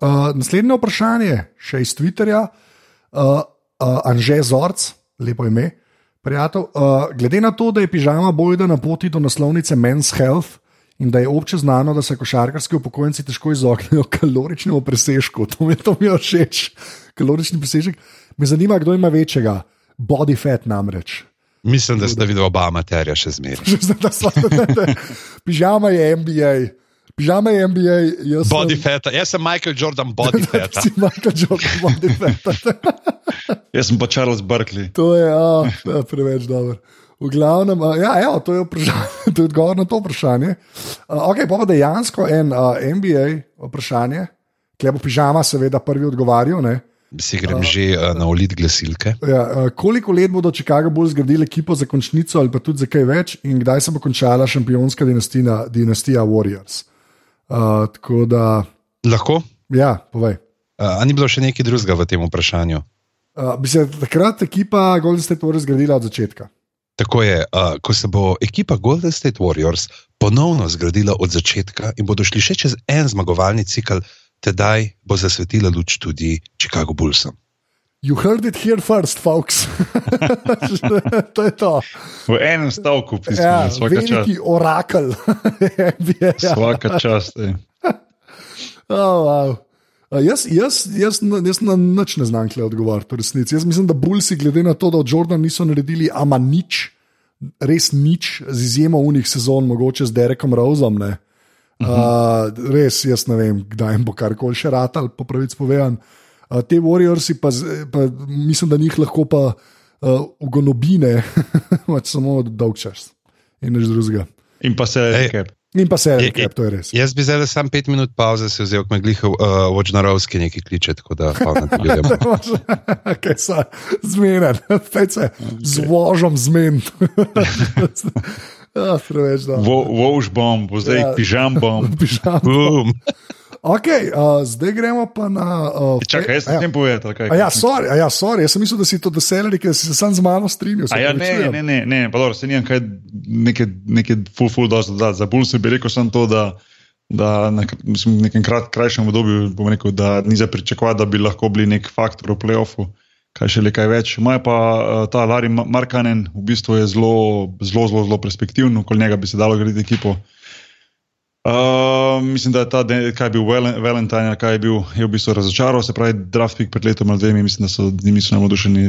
Uh, naslednje vprašanje, še iz Twitterja, uh, uh, Anže Zorc, lepo ime. Prijatelj, uh, glede na to, da je pižama bojda na poti do naslovnice Men's Health in da je obče znano, da se košarkarski upokojenci težko izognejo kaloričnemu presežku, to mi, to mi je všeč, kalorični presežek, me zanima, kdo ima večjega, body fat namreč. Mislim, da ste videli oba amaterja še zmeraj. Pižama je NBA. Pižama je NBA. Jaz body sem... fat. Jaz sem Michael Jordan, body fat. si Michael Jordan, body fat. Jaz sem pa Charles Berkeley. To je, a, to je preveč dobro. V glavnem, a, ja, evo, to, je to je odgovor na to vprašanje. Uh, ok, pa dejansko en uh, NBA vprašanje, ki bo pižama, seveda, prvi odgovarjal si grem uh, že uh, na ulit glasilke. Ja, uh, koliko let bodo Chicago bolj zgradili ekipo za končnico, ali pa tudi za kaj več, in kdaj se bo končala šampionska dinastija, dinastija Warriors? Uh, da, Lahko? Ja, povej. Uh, ni bilo še nekaj drugega v tem vprašanju? Uh, bi se takrat ekipa Golden State Warriors zgradila od začetka? Tako je, uh, ko se bo ekipa Golden State Warriors ponovno zgradila od začetka in bodo šli še čez en zmagovalni cikl, tedaj bo zasvetila luč tudi Chicago Bullsom. You heard it here first, folks. to je to. V enem stavku, pismo, ja, vsaka čast. Veliki orakel. vsaka čast. oh, wow. Jaz, jaz, jaz, jaz na nič ne znam odgovoriti, resnici. Jaz mislim, da Bullsi, glede na to, da od Jordana niso naredili ama nič, res nič, z izjemo unih sezon, mogoče z Derekom Roseom, ne, Uh, res, jaz ne vem, kdaj bo karkoli še ratal, po pravici povedan. Uh, te Warriorsi, pa, pa mislim, da njih lahko pa uh, ugonobine, pač samo dolg čas in nič drugega. In pa se recap. In pa se recap, to je res. Jaz bi zdaj samo pet minut pauze se vzel, ko me glih uh, Vočnarovski nekaj kliče, tako da hvala ti ljudem. Kaj se zmeden, se z vožom zmeden. Ja, preveč dobro. Vož bom, bo zdaj ja. pižam bom. pižam bom. Okay, uh, zdaj gremo pa na. Uh, Čakaj, jaz sem ja. povedal. Kaj, ja, sorry, ja, sorry, jaz sem mislil, da si to doselili, ker si se sam z mano strinjal. Ja, ne, ne, ne, ne, pa dobro, se nimam kaj nekaj, nekaj full, full dosti dodati. Za Bulls bi rekel samo to, da, da na, mislim, nekem krat, krajšem obdobju bom rekel, da ni za pričakovati, da bi lahko bili nek faktor v playoffu. Uh, kaj še le kaj več. Moja pa uh, ta Larry Markanen v bistvu je zelo, zelo, zelo, zelo perspektiven, okoli njega bi se dalo graditi ekipo. Uh, mislim, da je ta, kaj je bil Valentine, kaj je bil, je v bistvu razočaral, se pravi, draft pick pred letom ali dvemi, mislim, da so njimi so navdušeni.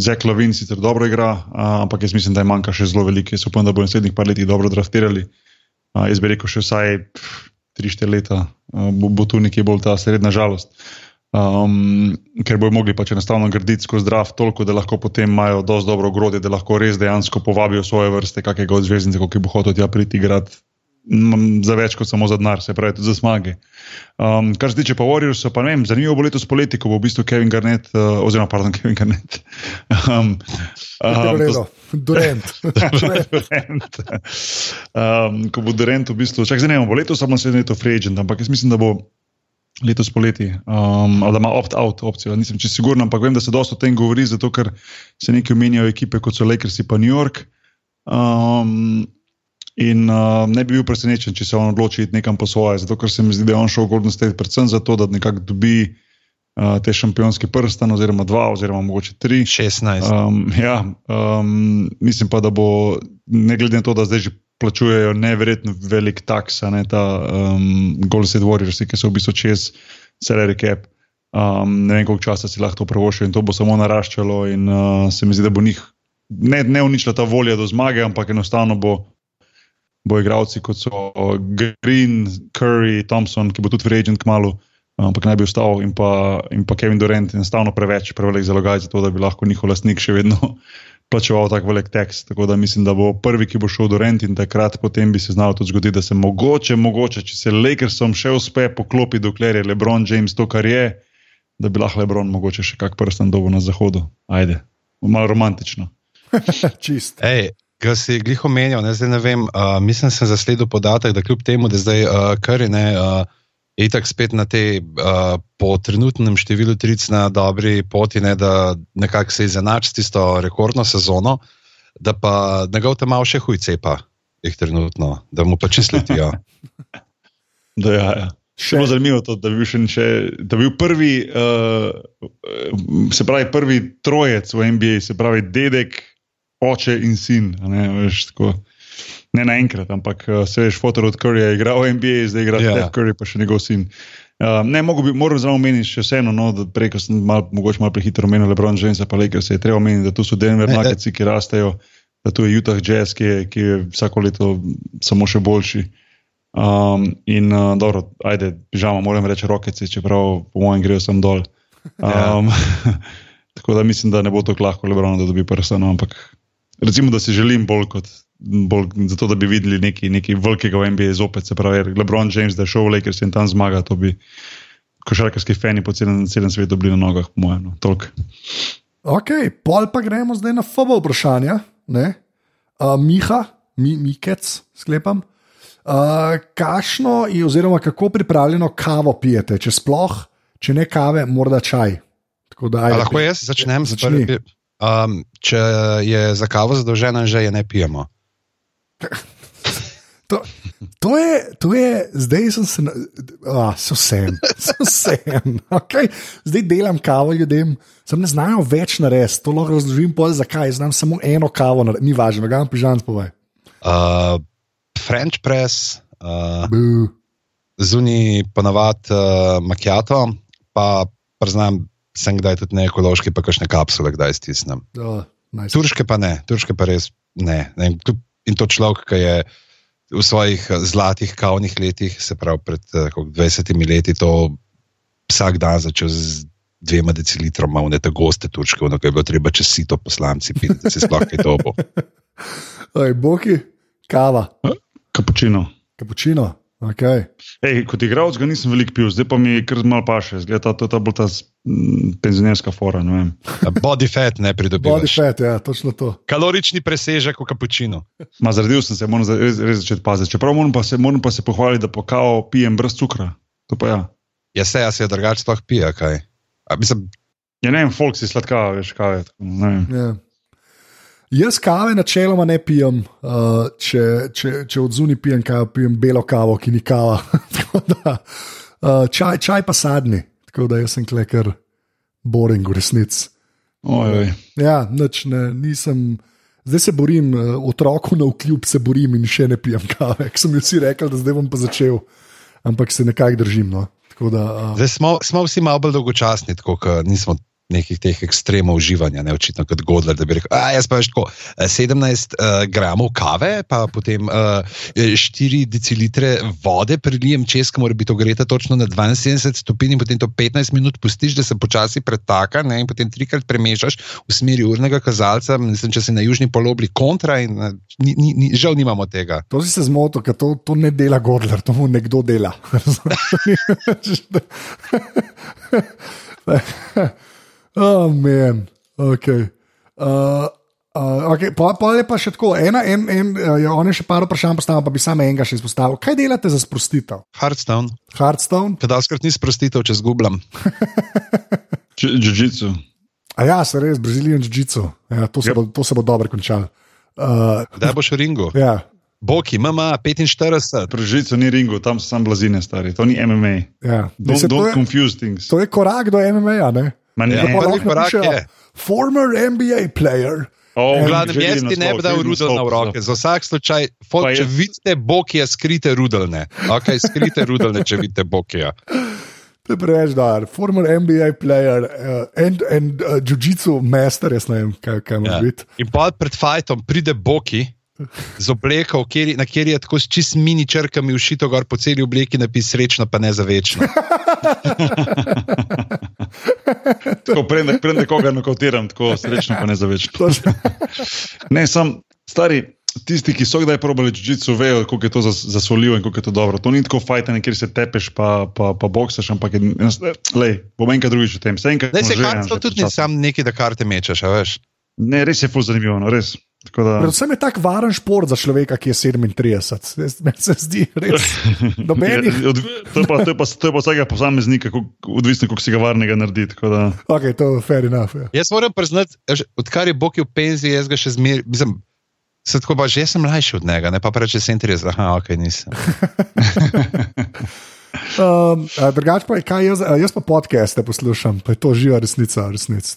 Zack Lavin sicer dobro igra, uh, ampak jaz mislim, da je manjka še zelo veliko. Jaz upam, da bo v naslednjih par letih dobro draftirali. Uh, jaz bi rekel, še vsaj 3-4 leta uh, bo, bo tu nekje bolj ta srednja žalost. Uh, Um, ker bojo mogli pač enostavno graditi skozi zdrav, toliko da lahko potem imajo dovolj dobro ogrodje, da lahko res dejansko povabijo svoje vrste, kakega od zvezdnikov, ki bo hotel tja priti igrati za več kot samo za denar, se pravi, za smage. Um, kar se tiče pa Warriors, pa ne vem, zanimivo bo letos poleti, ko bo v bistvu Kevin Garnett, uh, oziroma pardon, Kevin Garnett. Um, um, Durant. Durant. um, ko bo Durant v bistvu, čak zanimivo, bo letos samo naslednje leto free agent, ampak jaz mislim, da bo letos poleti, um, ali da ima opt-out opcijo. Nisem čisto siguren, ampak vem, da se dosta o tem govori, zato ker se nekaj omenjajo ekipe kot so Lakers in New York. Um, in uh, ne bi bil presenečen, če se on odloči iti nekam po svoje, zato ker se mi zdi, da je on šel v Golden State predvsem zato, da nekako dobi. Uh, te šampionske prste, oziroma dva, oziroma mogoče tri. 16. Um, ja, um, mislim pa, da bo, ne glede na to, da zdaj že plačujejo neverjetno velik taks, ne ta um, Golden Warriors, ki so v bistvu čez salary cap. Um, ne vem, koliko časa si lahko to prvošil in to bo samo naraščalo. In uh, se mi zdi, da bo njih ne, ne uničila ta volja do zmage, ampak enostavno bo, bo igravci kot so Green, Curry, Thompson, ki bo tudi vreden kmalo, ampak naj bi ostal in pa, in pa Kevin Durant, enostavno preveč, prevelik zalogaj za to, da bi lahko njihov lastnik še vedno plačeval tako velik tekst. Tako da mislim, da bo prvi, ki bo šel do Rent in takrat potem bi se znalo tudi zgoditi, da se mogoče, mogoče, če se Lakersom še uspe poklopiti, dokler je Lebron James to, kar je, da bi lahko Lebron mogoče še kak prsten dobo na zahodu. Ajde, malo romantično. Čist. Ej. Kaj si glih omenjal, ne, ne vem, uh, mislim, da sem zasledil podatek, da kljub temu, da zdaj uh, kar je ne, uh, itak spet na tej, uh, po trenutnem številu tric na dobri poti, ne, da nekako se izenači s tisto rekordno sezono, da pa njegov tam malo še hujce pa jih trenutno, da mu pa čisletijo. da, ja, ja. Še bolj zanimivo je, da bi bil, še, da bi bil prvi, uh, se pravi, prvi trojec v NBA, se pravi, dedek, oče in sin. Ne, veš, tako, ne naenkrat, ampak uh, se veš, fotor od Curryja je igral v NBA, zdaj igra yeah. Steph Curry, pa še njegov sin. Uh, ne, bi, moram zelo omeniti še vseeno, no, da preko sem mal, mogoče malo prehitro omenil Lebron James, pa Lakers je treba omeniti, da tu so Denver Nuggets, ki rastejo, da tu je Utah Jazz, ki je, ki je vsako leto samo še boljši. Um, in uh, dobro, ajde, pižama, moram reči rokeci, čeprav po mojem grejo sem dol. Um, tako da mislim, da ne bo tako lahko Lebron, da dobi prstano, ampak recimo, da si želim bolj kot. Bolj zato, da bi videli nekaj, nekaj velikega v NBA, zopet se pravi, Lebron James, da je šel v Lakers in tam zmaga, to bi košarkarski fani po celem, celem svetu bili na nogah, po mojem. No, ok, pol pa gremo zdaj na FOBO vprašanja. Uh, Miha, mi, Mikec, sklepam. Uh, kašno je, oziroma kako pripravljeno kavo pijete, če sploh, če ne kave, morda čaj. Da, ajde, lahko jaz začnem z začetkom. Um, če je za kavo zadolžena, že je ne pijemo. To, to, je, to je, zdaj sem se, ah, so vsem, so vsem. Okay. Zdaj delam kavo ljudem, sem ne znajo več narediti, to lahko razložim, zakaj. Znam samo eno kavo, ni važno, ga imam pižam, povej. Uh, French press, uh, zunaj ponavadi uh, makijato, pa priznam, sem kdaj tudi ne ekološki, pa kakšne kapsule, kdaj stisnem. Oh, nice. Turške pa ne, turške pa res ne. ne. In to človek, ki je v svojih uh, zlatih kavnih letih, se pravi pred uh, 20 leti, to vsak dan začel z dvema decilitroma, ne te goste turške, ono, ki je bilo treba čez sito poslanci, piti, da se sploh kaj to bo. Oj, boki, kava. Kapučino. Kapučino. Okay. Ej, kot igralec ga nisem veliko pil, zdaj pa mi je kar malo paše, zgleda to, to je bolj ta penzionerska fora. Body fat ne pridobiva. Body fat, ja, točno to. Kalorični presežek v kapučino. Ma zaredil sem se, moram res, res začeti paziti. Čeprav moram pa, se, moram pa se pohvaliti, da pokao pijem brez cukra. To pa ja. Ja, se, ja se je drugače sploh pije, kaj. A, mislim... Ja, ne vem, folk si sladka, veš, kaj je. Jaz kave načeloma ne pijem, uh, če, če, če od zunaj pijem kavo, pijem belo kavo, ki ni kava. da, uh, čaj, čaj pa sadni, tako da sem kleker boring v resnici. Ja, nič, ne, nisem. Zdaj se borim, uh, otroku na vkljub se borim in še ne pijem kave. Ker so mi vsi rekli, da zdaj bom pa začel, ampak se nekako držim. No. Da, uh, zdaj smo, smo vsi malo bolj dolgočasni, tako da nismo nekih teh ekstremov uživanja, ne očitno kot Godler, da bi rekel, a jaz pa več tako 17 uh, gramov kave, pa potem uh, eh, 4 decilitre vode prilijem čez, ki mora biti ogreta točno na 72 stopinj, in potem to 15 minut pustiš, da se počasi pretaka, ne, in potem trikrat premešaš v smeri urnega kazalca, mislim, če si na južni polobli kontra in ni, ni, ni, žal nimamo tega. To si se zmotil, ker to, to ne dela Godler, to mu nekdo dela. Oh, men, ok. Uh, uh, okay. Pa, pa je pa še tako, ena, en, en, uh, ja, on je še par vprašanj postavil, pa bi samo enega še izpostavil. Kaj delate za sprostitev? Hardstone. Hardstone. Kadar skrat ni sprostitev, če zgubljam. Jiu-jitsu. A ja, se res, brazilijan jiu-jitsu. Ja, to, yep. to se bo dobro končalo. Uh, Kdaj boš v ringu? Ja. Boki, MMA 45. Pri žicu ni ringu, tam so samo blazine, stari. To ni MMA. Ja. Don't, don't confuse things. To je korak do MMA, ne? Man, ja, ne, ne, korak je. Former NBA player. V glavnem, jaz ti ne bi dal rudelne v roke. Za vsak slučaj, fol, če vidite bokije, skrite rudelne. Okay, skrite rudelne, če vidite bokije. To je preveč dar. Former NBA player in uh, uh, jiu-jitsu master, jaz ne vem, kaj, kaj ima ja. biti. In pa pred fajtom pride boki. Z obleko, na kateri je tako s čist mini črkami ušito gor po celi obleki, napis srečno, pa ne za večno. tako prende, prende koga nokotiram, tako srečno, pa ne za večno. ne, sem stari. Tisti, ki so kdaj probali čužico, vejo, kako je to zasoljivo in kako je to dobro. To ni tako fajn, kjer se tepeš, pa, pa, pa boksaš, ampak je, lej, bom enkrat drugič v tem. Se enkrat. Ne, se kar to tudi ni sam neki, da karte mečeš, veš. Ne, res je fuz zanimivo, no, res. Da... Predvsem je tak varen šport za človeka, ki je 37. Meni se zdi, res. Nobenih... to, je pa, to, je pa, to je pa vsakega posameznika, odvisno, kako si ga varnega naredi. Da... Ok, to je fair enough. Ja. Jaz moram priznati, odkar je Bog v penziji, jaz ga še zmeraj. Se tako pa že sem mlajši od njega, ne pa reče 37, aha, ok, nisem. um, Drugače pa je, kaj jaz, jaz pa podcaste poslušam, pa je to živa resnica, resnica.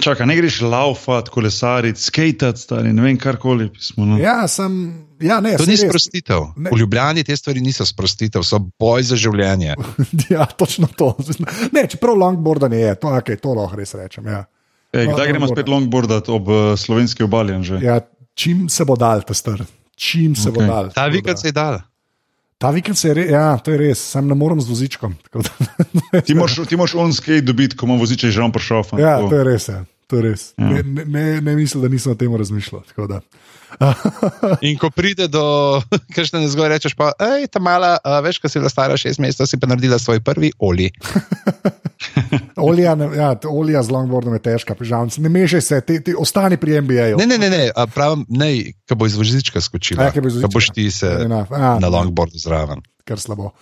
Čakaj, ne greš laufati, kolesariti, skatati, stari, ne vem, karkoli. Smo, no. Ja, sem. Ja, ne, to ni sprostitev. Ne. V Ljubljani te stvari niso sprostitev, so boj za življenje. ja, točno to. Ne, čeprav longboard ne je, to, okay, to lahko res rečem. Ja. Ej, kdaj gremo spet longboardat ob uh, slovenski obali? Ja, čim se bo dal, ta star. Čim se okay. bo dal. Ta vikend se je dal. Ta vikend se je res, ja, to je res, sem ne morem z vozičkom. ti moraš onskej dobiti, ko imaš voziček, že on prišel. Ja, to je res. Ja. To je res. Ja. Ne, ne, ne, ne mislim, da nisem o tem razmišljal. In ko pride do kršne nezgode, rečeš pa, hej, ta mala, veš, ko si bila stara šest mesecev, si pa naredila svoj prvi oli. olija, ne, ja, olija z longboardom je težka, pižamci. Ne mešaj se, ti, ti ostani pri MBA-ju. Ne, ne, ne, ne pravim, ne, ko bo iz vozička skočila. Ja, bo boš ti se a, na longboardu zraven. Kar slabo.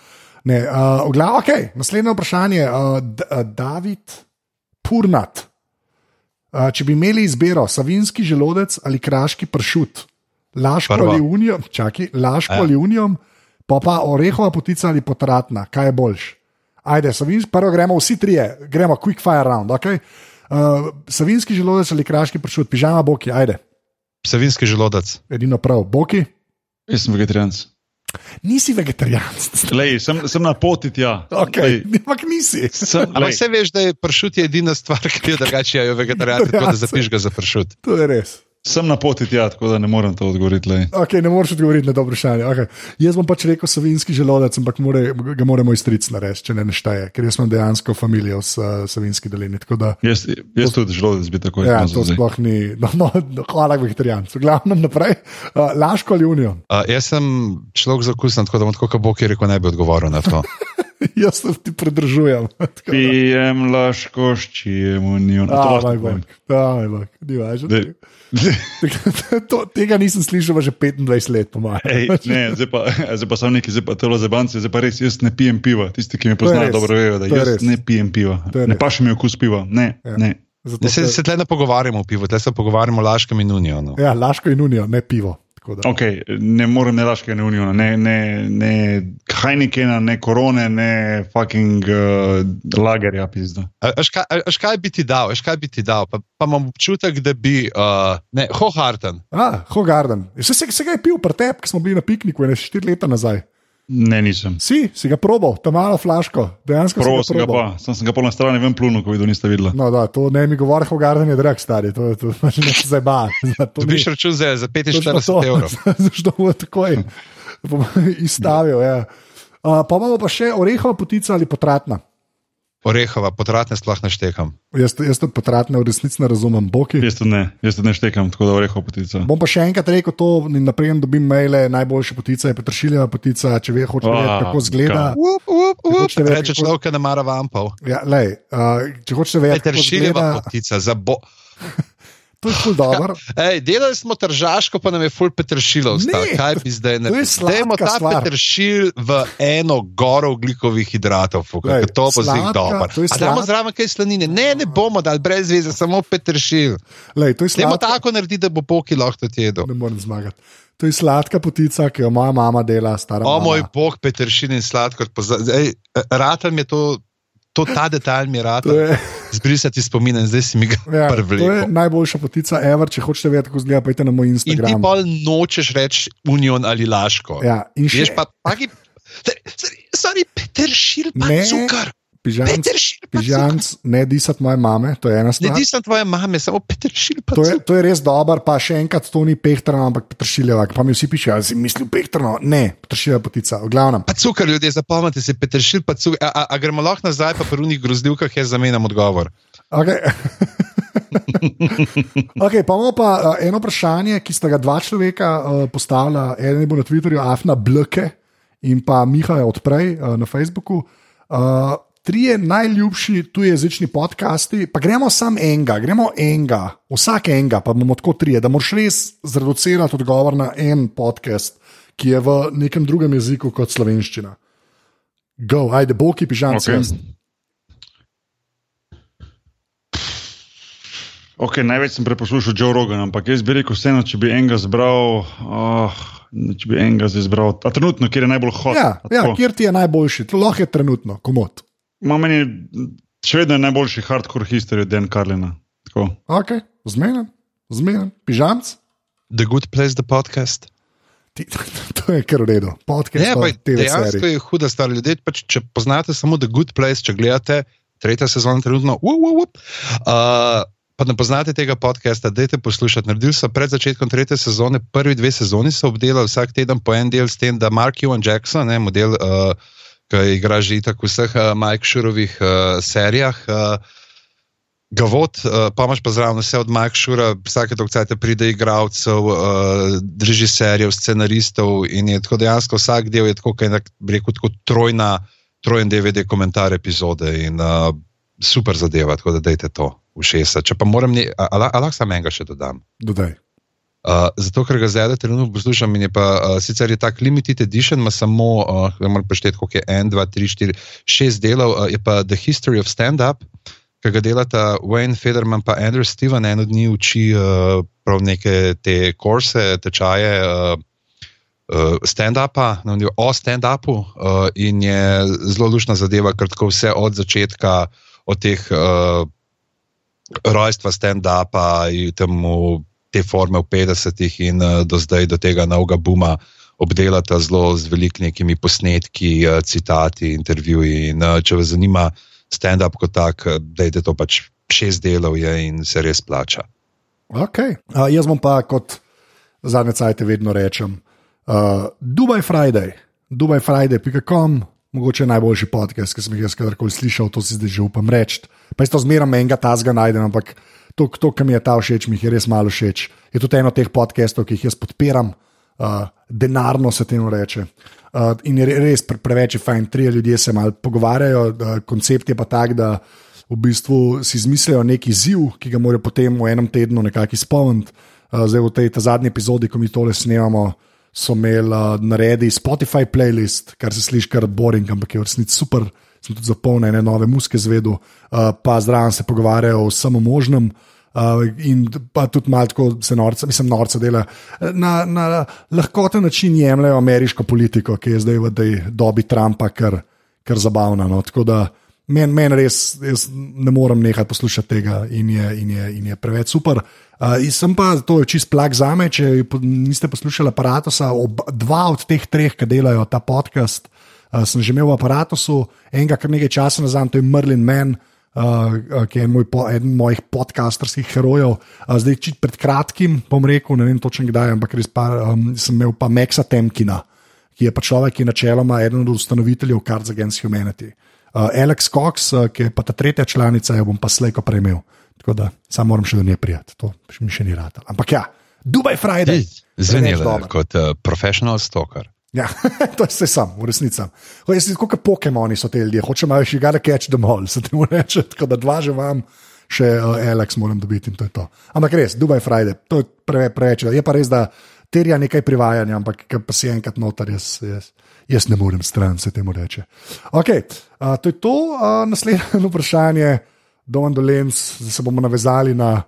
Ne, uh, oglav, okay. Naslednje vprašanje. Uh, David Purnat. Če bi imeli izbiro, savinski želodec ali kraški pršut, laško Prva. ali unijo, čakaj, laško ja. ali unijo, pa pa orehova potica ali potratna, kaj je boljš. Ajde, savinski, prvo gremo vsi trije, gremo quick fire round. Okay? Uh, savinski želodec ali kraški pršut, pižama boki, ajde. Savinski želodec. Edino prav, boki. Jaz sem vegetarijanc. Nisi vegetarijan. Sem, sem na poti tja. Okay, ampak nisi. Ampak vse veš, da je pršut edina stvar, ki jo drugače je vegetarijan, tako da zapiš ga za pršut. To je res. Sem na poti tja, tako da ne morem to odgovoriti. Okay, ne moreš odgovoriti na to vprašanje. Okay. Jaz bom pač rekel savinski želodec, ampak more, ga moramo iztric narediti, če ne nešteje, ker jaz sem dejansko familijo s uh, savinski dolini. Da, jaz jaz to, tudi želodec bi tako rekel. Ja, to sploh ni. No, no, no, hvala, vegetarijan. Glavno naprej. Uh, Laško ali unijo? Uh, jaz sem človek za okusen, tako da bom tako, kot Bog je rekel, ne bi odgovoril na to. Jaz se ti pridržujem. Pijem laško, ščijem unijo. To je moj bog. Ni važno. Tega nisem slišal že 25 let, po mojem. Zdaj pa, pa sem neki, zdaj pa telo za banke, zdaj pa res jaz ne pijem piva. Tisti, ki me poznajo, dobro vejo, da jaz ne pijem piva. Ne pa še mi okus piva. Ne, ja. ne. Zato, se se tle ne pogovarjamo o pivu, tle se pogovarjamo o laškem in unijo. No. Ja, laško in unijo, ne pivo. Okay, ne morem ne laške, ne unijo, ne, ne, ne Heinekena, ne korone, ne fucking uh, lagerja. Aš kaj bi ti dal, kaj bi ti dal? Pa, pa imam občutek, da bi, uh, ne, Hogarden. Ah, Hogarden. Se, se, se ga je pil pretep, ki smo bili na pikniku, ne štiri leta nazaj. Ne, nisem. Si, si ga probal, ta malo flaško. Probo sem ga pa, sem, sem ga pol na strani ven plunil, ko videl, niste videli. No, da, to ne mi govori, kako garden je drag stari, to, to, to ne se zdaj ba. To bi šel čez za 45 evrov. Zašto bo takoj izstavil, ja. Uh, pa imamo pa še orehova potica ali potratna. Orehova, potratne sploh ne štekam. Jaz, jaz to potratne v resnici ne razumem. Boki. Jaz to ne, jaz to ne štekam, tako da orehova potica. Bom pa še enkrat rekel to, in naprej dobim maile, najboljša potica je petršiljeva potica, če ve, hoče vedeti, kako zgleda. Reče človek, da ne mara vampov. Ja, lej, uh, če hočeš vedeti, petršiljeva potica za bo. To je ful dobro. Ej, delali smo tržaško, pa nam je ful petršilov. Kaj bi zdaj naredili? Dajmo ta stvar. petršil v eno goro ugljikovih hidratov, Lej, to bo zelo dobro. Dajmo zraven kaj slanine. Ne, ne bomo dali brez veze, samo petršil. Dajmo tako narediti, da bo poki lahko to jedel. Ne morem zmagati. To je sladka potica, ki jo moja mama dela, stara. O mama. moj bog, petršil in sladkor. Ratal mi je to to, ta detajl mi je rad. Zbrisati spomin, zdaj si mi ga ja, je najboljša potica, ever, če hočeš vedeti, kako zgleda, pojdite na moj Instagram. In ti pa nočeš reči Union ali Laško. Ja, in še pa, paki, sorry, sorry, Peter Šil, pa ne, cukor. Pižamc, ne disati moje mame, to je ena stvar. Ne disati tvoje mame, samo petršilj. To, to je res dober, pa še enkrat to ni pehtrano, ampak petršiljeva. Pa mi vsi pišejo, da si mislil pehtrano. Ne, petršiljeva potica, v glavnem. Pa cukor, ljudje, zapomnite si petršilj, pa cukor. A, a, a gremo lahko nazaj, pa prvnih grozljivkah je zamenjam odgovor. Okay. okay, pa imamo pa eno vprašanje, ki sta ga dva človeka postavila, eden je bil na Twitterju, Afna Blke in pa Mihaj odprej uh, na Facebooku. Uh, trije najljubši tujezični podcasti, pa gremo samo enega, gremo enega, vsak enega, pa bomo tako trije, da moraš res zreducirati odgovor na en podcast, ki je v nekem drugem jeziku kot slovenščina. Go, ajde, boki, pižam se. Okay. Okay, največ sem preposlušal Joe Rogan, ampak jaz bi rekel, vseeno, če bi enega zbral, oh, če bi enega zbral, a trenutno, kjer je najbolj hod. Ja, ja kjer ti je najboljši, lahko je trenutno, komod. Ma meni še vedno najboljši hardcore history Dan Carlina. Ok, zmeden, zmeden, pižamc. The good place, the podcast. Ti, to je kar v redu. Podcast je pa dejansko je huda stvar. Ljudje, pač, če poznate samo The Good Place, če gledate tretja sezona, trenutno, uh, uh, uh, uh, pa ne poznate tega podcasta, dajte poslušati. Naredil sem pred začetkom tretje sezone, prvi dve sezoni so obdelali vsak teden po en del, s tem, da Mark Ewan Jackson, ne, model. Uh, ki igra že tako v vseh uh, Mike Shurovih uh, serijah. Uh, Gavot, uh, pa imaš pa zraven vse od Mike Shura, vsake dokcajte pride igralcev, uh, režiserjev, scenaristov in je tako dejansko vsak del je tako, kaj rekel, tako trojna, trojen DVD komentar epizode in uh, super zadeva, tako da dajte to v šesa. Če pa moram, lahko samo enega še dodam. Dodaj. Uh, zato, ker ga zdaj trenutno poslušam, je pa uh, sicer je tak limited edition, ima samo, uh, moram prešteti, koliko je 1, 2, 3, 4, 6 delov, uh, je pa The History of Stand-up, ki ga delata Wayne Federman in Andrew Steven, en od njih uči uh, prav neke te kurse, tečaje. Uh, Stand-upa, o stand-upu, uh, in je zelo lušna zadeva, ker tako vse od začetka, od teh uh, rojstva stand-upa temu te forme v 50-ih in uh, do zdaj, do tega novega buma, obdelata zelo z velikimi posnetki, uh, citati, intervjuji. In, uh, če vas zanima stand-up kot tak, da je to pač šest delov je in se res plača. Okay. Uh, jaz bom pa kot zadnje cajtke vedno rečem: uh, Dubaj Friday, Dubaj Friday.com. Mogoče je najboljši podcast, ki sem jih kadarkoli slišal, to si zdaj že upam reči. Pa jaz to zmeraj menjega tazga najdem, ampak to, to kar mi je ta všeč, mi je res malo všeč. Je tudi eno od teh podcastov, ki jih jaz podpiram, uh, denarno se temu reče. Uh, in je res pre, preveč fajn, tri ljudje se malo pogovarjajo, uh, koncept je pa tak, da v bistvu si izmislijo neki ziv, ki ga morajo potem v enem tednu nekako izpolniti. Uh, zdaj v tej zadnji epizodi, ko mi tole snemamo. So imeli uh, naredi Spotify playlist, kar se sliši kar boring, ampak je v resnici super, sem tudi zapolnil ene nove muske zvedu, uh, pa zdravo se pogovarjajo o vsem možnem. Uh, in pa tudi malo tako se norca, mislim, norca dela. Na, na lahkoten način jemljajo ameriško politiko, ki je zdaj v tej dobi Trumpa kar, kar zabavna. No. Tako da meni men res, ne morem nehati poslušati tega in je, in je, in je preveč super. Uh, sem pa to čist plag za me, če niste poslušali aparata, dva od teh treh, ki delajo ta podcast, uh, sem že imel v aparatu, enega kar nekaj časa nazaj, to je Merlin Mann. Uh, ki je moj po, eden mojih podcasterskih herojev. Uh, zdaj, če pred kratkim, bom rekel, ne vem točno kdaj, ampak res pa, um, sem imel pa Maxa Temkina, ki je pa človek, ki je načeloma eden od ustanoviteljev Cards Against Humanity. Uh, Alex Cox, uh, ki je pa ta tretja članica, jo bom pa slejko prejmel. Tako da samo moram še do nje prijeti, to mi še ni rad. Ampak ja, Dubaj Friday. Zanimivo, kot uh, profesional stalker. Ja, to je sam, v resnici. Kot Pokémoni so te ljudje, hočemo še gada catch them all, se temu reče. Tako da dva že vam, še uh, Alex moram dobiti in to je to. Ampak res, Dubaj Friday, to je preve, preveč. Je pa res, da terja nekaj privajanja, ampak pa si enkrat noter, jaz, jaz, jaz ne morem stran, se temu reče. Ok, uh, to je to. Uh, naslednje vprašanje, Domen Dolens, zdaj se bomo navezali na.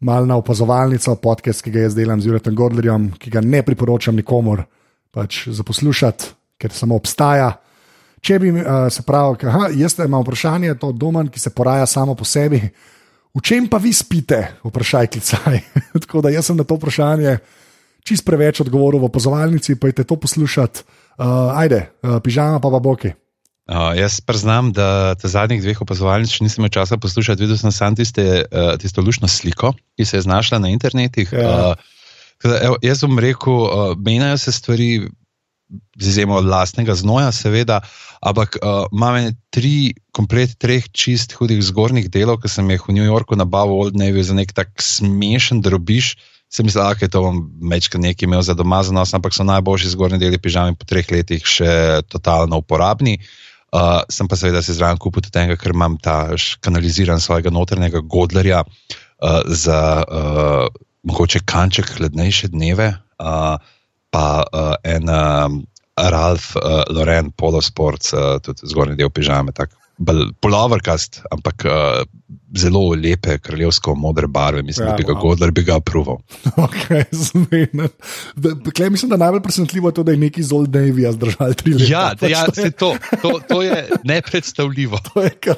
Mal na opazovalnico, podcast, ki ga jaz delam z Juretom Gordlerjem, ki ga ne priporočam nikomor, pač za poslušati, ker samo obstaja. Če bi uh, se pravi, aha, jaz imam vprašanje, to domen, ki se poraja samo po sebi. V čem pa vi spite, vprašaj klicaj. Tako da jaz sem na to vprašanje čist preveč odgovoril v opozovalnici, pojdite to poslušati. Uh, ajde, uh, pižama pa pa boki. Uh, jaz priznam, da te zadnjih dveh opazovalnic nisem imel časa poslušati. Videl sem samo tiste, uh, tisto lušno sliko, ki se je znašla na internetu. Ja. Uh, jaz bom rekel, uh, menjajo se stvari, z izjemo lastnega znoja, seveda, ampak uh, imam tri, komplet treh čist hudih zgornjih delov, ki sem jih v New Yorku nabavil, Old Navy, za nek tak smešen drobiž. Sem mislil, da je to večkrat nekaj imel za doma za nos, ampak so najboljši zgornji deli pižami po treh letih še totalno uporabni. Uh, sem pa seveda se zraven kupil tudi tega, ker imam ta kanaliziran svojega notrnega godlerja uh, za uh, mogoče kanček hladnejše dneve. Uh, pa uh, en um, Ralph uh, Loren, Polosport, uh, tudi zgornji del pižame. Polovrkast, ampak uh, zelo lepe, kraljevsko modre barve, mislim, ja, da bi ga wow. Godler bi ga aproval. Okay, mislim, da najbolj presenetljivo je to, da je neki zol Davija zdržal tri leta. Ja, pač ja to, je, to, to, to je nepredstavljivo. to je kar,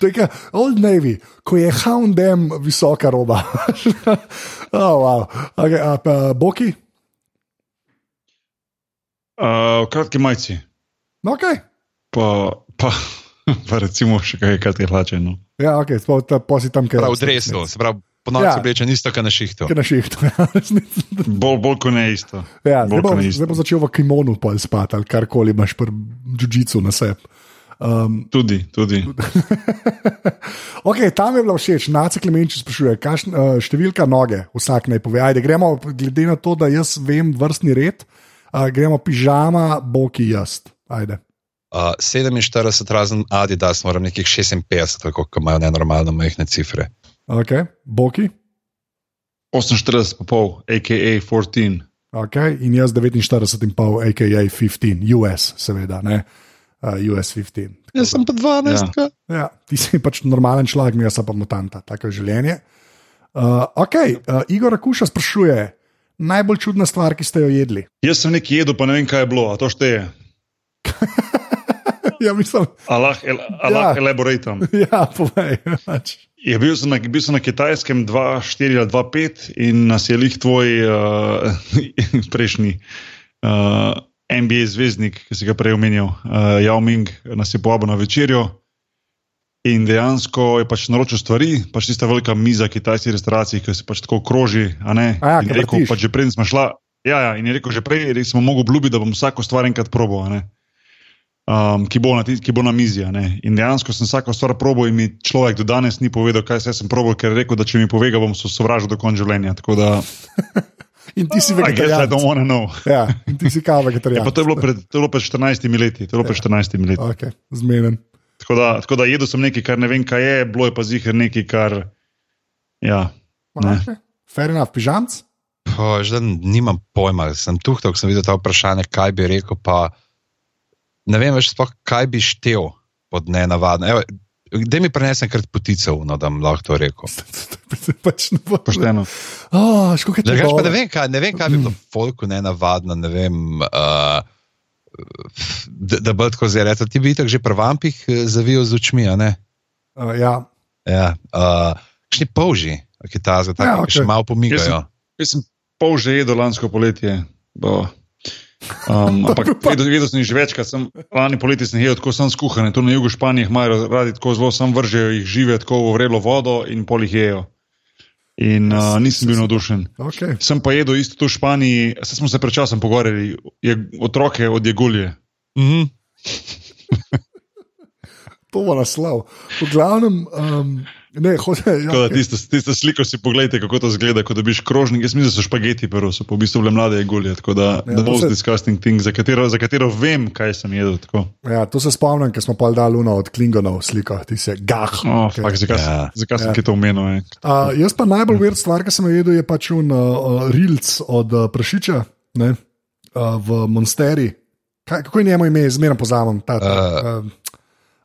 to je kar Old Navy, ko je Houndem visoka roba. oh, wow. okay, a, a, Boki? Uh, v kratki majici. No, okay. Pa, pa, pa recimo še kaj kratke hlače. No. Ja, ok, posi tam kaj. Prav, odresno, se pravi. Ponovno ja. se obleče isto, kot na šihtu. Na šihtu ja. bolj, bolj kot ne isto. Ja, zdaj, bom, zdaj bom začel v kimonu spati ali karkoli imaš pri džudžicu na sebi. Um, tudi, tudi. okay, tam je bilo všeč, Nace Klemenči sprašuje, kaj uh, številka noge, vsak naj pove. Ajde, gremo, glede na to, da jaz vem vrstni red, uh, gremo pižama, boki jaz. Ajde. Uh, 47, razen Adidas, moram nekih 56, tako kot imajo nenormalno majhne cifre. Ok, boki. 48, pol, AKA 14. Okay, in jaz 49,5, AKA 15, US, seveda, ne, uh, US 15. Jaz sem pa 12. Ja. Ja, ti si pač normalen človek, mi pa mutanta, tako je življenje. Uh, ok, uh, Igor Kuša sprašuje, najbolj čudna stvar, ki ste jo jedli? Jaz sem nekaj jedel, pa ne vem, kaj je bilo, a to šteje. ja, mislim. Allah, Allah, ja. elaboratam. Ja, povej. Pač. Je bil, sem na, bil sem na kitajskem 2-4 ali 2-5 in nas je lih tvoj uh, prejšnji uh, NBA zvezdnik, ki si ga prej omenil, uh, Yao Ming, nas je povabil na večerjo. In dejansko je pač naročil stvari, pač tista velika miza kitajskih restauracij, ki se pač tako kroži. Ja, in rekel, pač že prej smo šla. Ja, ja, in je rekel, že prej smo mogli obljubiti, da bom vsako stvar enkrat probo, um, ki, ki bo na mizi. In dejansko sem vsako stvar probo in mi človek do danes ni povedal, kaj se sem probo, ker je rekel, da če mi pove, bom se sovražil do konca življenja. Da... In ti si vegetarijan. Ja, in ti si kava vegetarijan. Ja, to je bilo pred, to je bilo pred 14 leti. To je bilo pred 14 leti. Okay, zmeden. Tako da, tako da jedel sem nekaj, kar ne vem, kaj je, bilo je pa zihar nekaj, kar. Ja, Fair enough, pižamc. Že nimam pojma, sem tu, ko sem videl ta vprašanje, kaj bi rekel. Pa ne vem več, spoh, kaj bi štel pod nenavadno. Kde mi prenesem krat poticev, no, da lahko to rekel? pač ne bo pošteno. Oh, ne, vem, kaj, ne vem, kaj bi bilo folku nenavadno. Ne vem, uh, da, da bo tako zelo rekel. Ti bi tako že pri vampih eh, zavijal z očmi. Uh, ja. ja uh, Šni polži, ki ta za tako ja, okay. še malo pomigajo. Jaz sem pol že jedel lansko poletje. Bo. Um, ampak videl sem jih že večkrat, sem lani poleti sem jedel tako sam skuhane, tu na jugu Španije imajo radi tako zelo, sam vržejo jih žive tako v vrelo vodo in pol jih jejo. In uh, nisem bil navdušen. Okay. Sem pa jedel isto tu v Španiji, se smo se pred časom pogovarjali, je, otroke od Jegulje. Mm -hmm. to bo naslov. V glavnem. Um, Ne, hoče, ja, okay. tisto, tisto sliko si pogledaj, kako to zgleda, ko dobiš krožnik. Jaz mislim, da so špageti, prvo so pa v bistvu le mlade jegulje. Tako da, ja, the most se... disgusting thing, za katero, za katero vem, kaj sem jedel. Tako. Ja, to se spomnim, ker smo pa dali luno od Klingonov sliko, ti se gah. Oh, okay. fak, zakaj ja. zakaj sem ja. to omenil? Uh, jaz pa najbolj ver stvar, ki sem jo jedel, je pač un uh, rilc od uh, prašiča ne, uh, v Monsteri. Kaj, kako je njemu ime, zmerno ta, uh,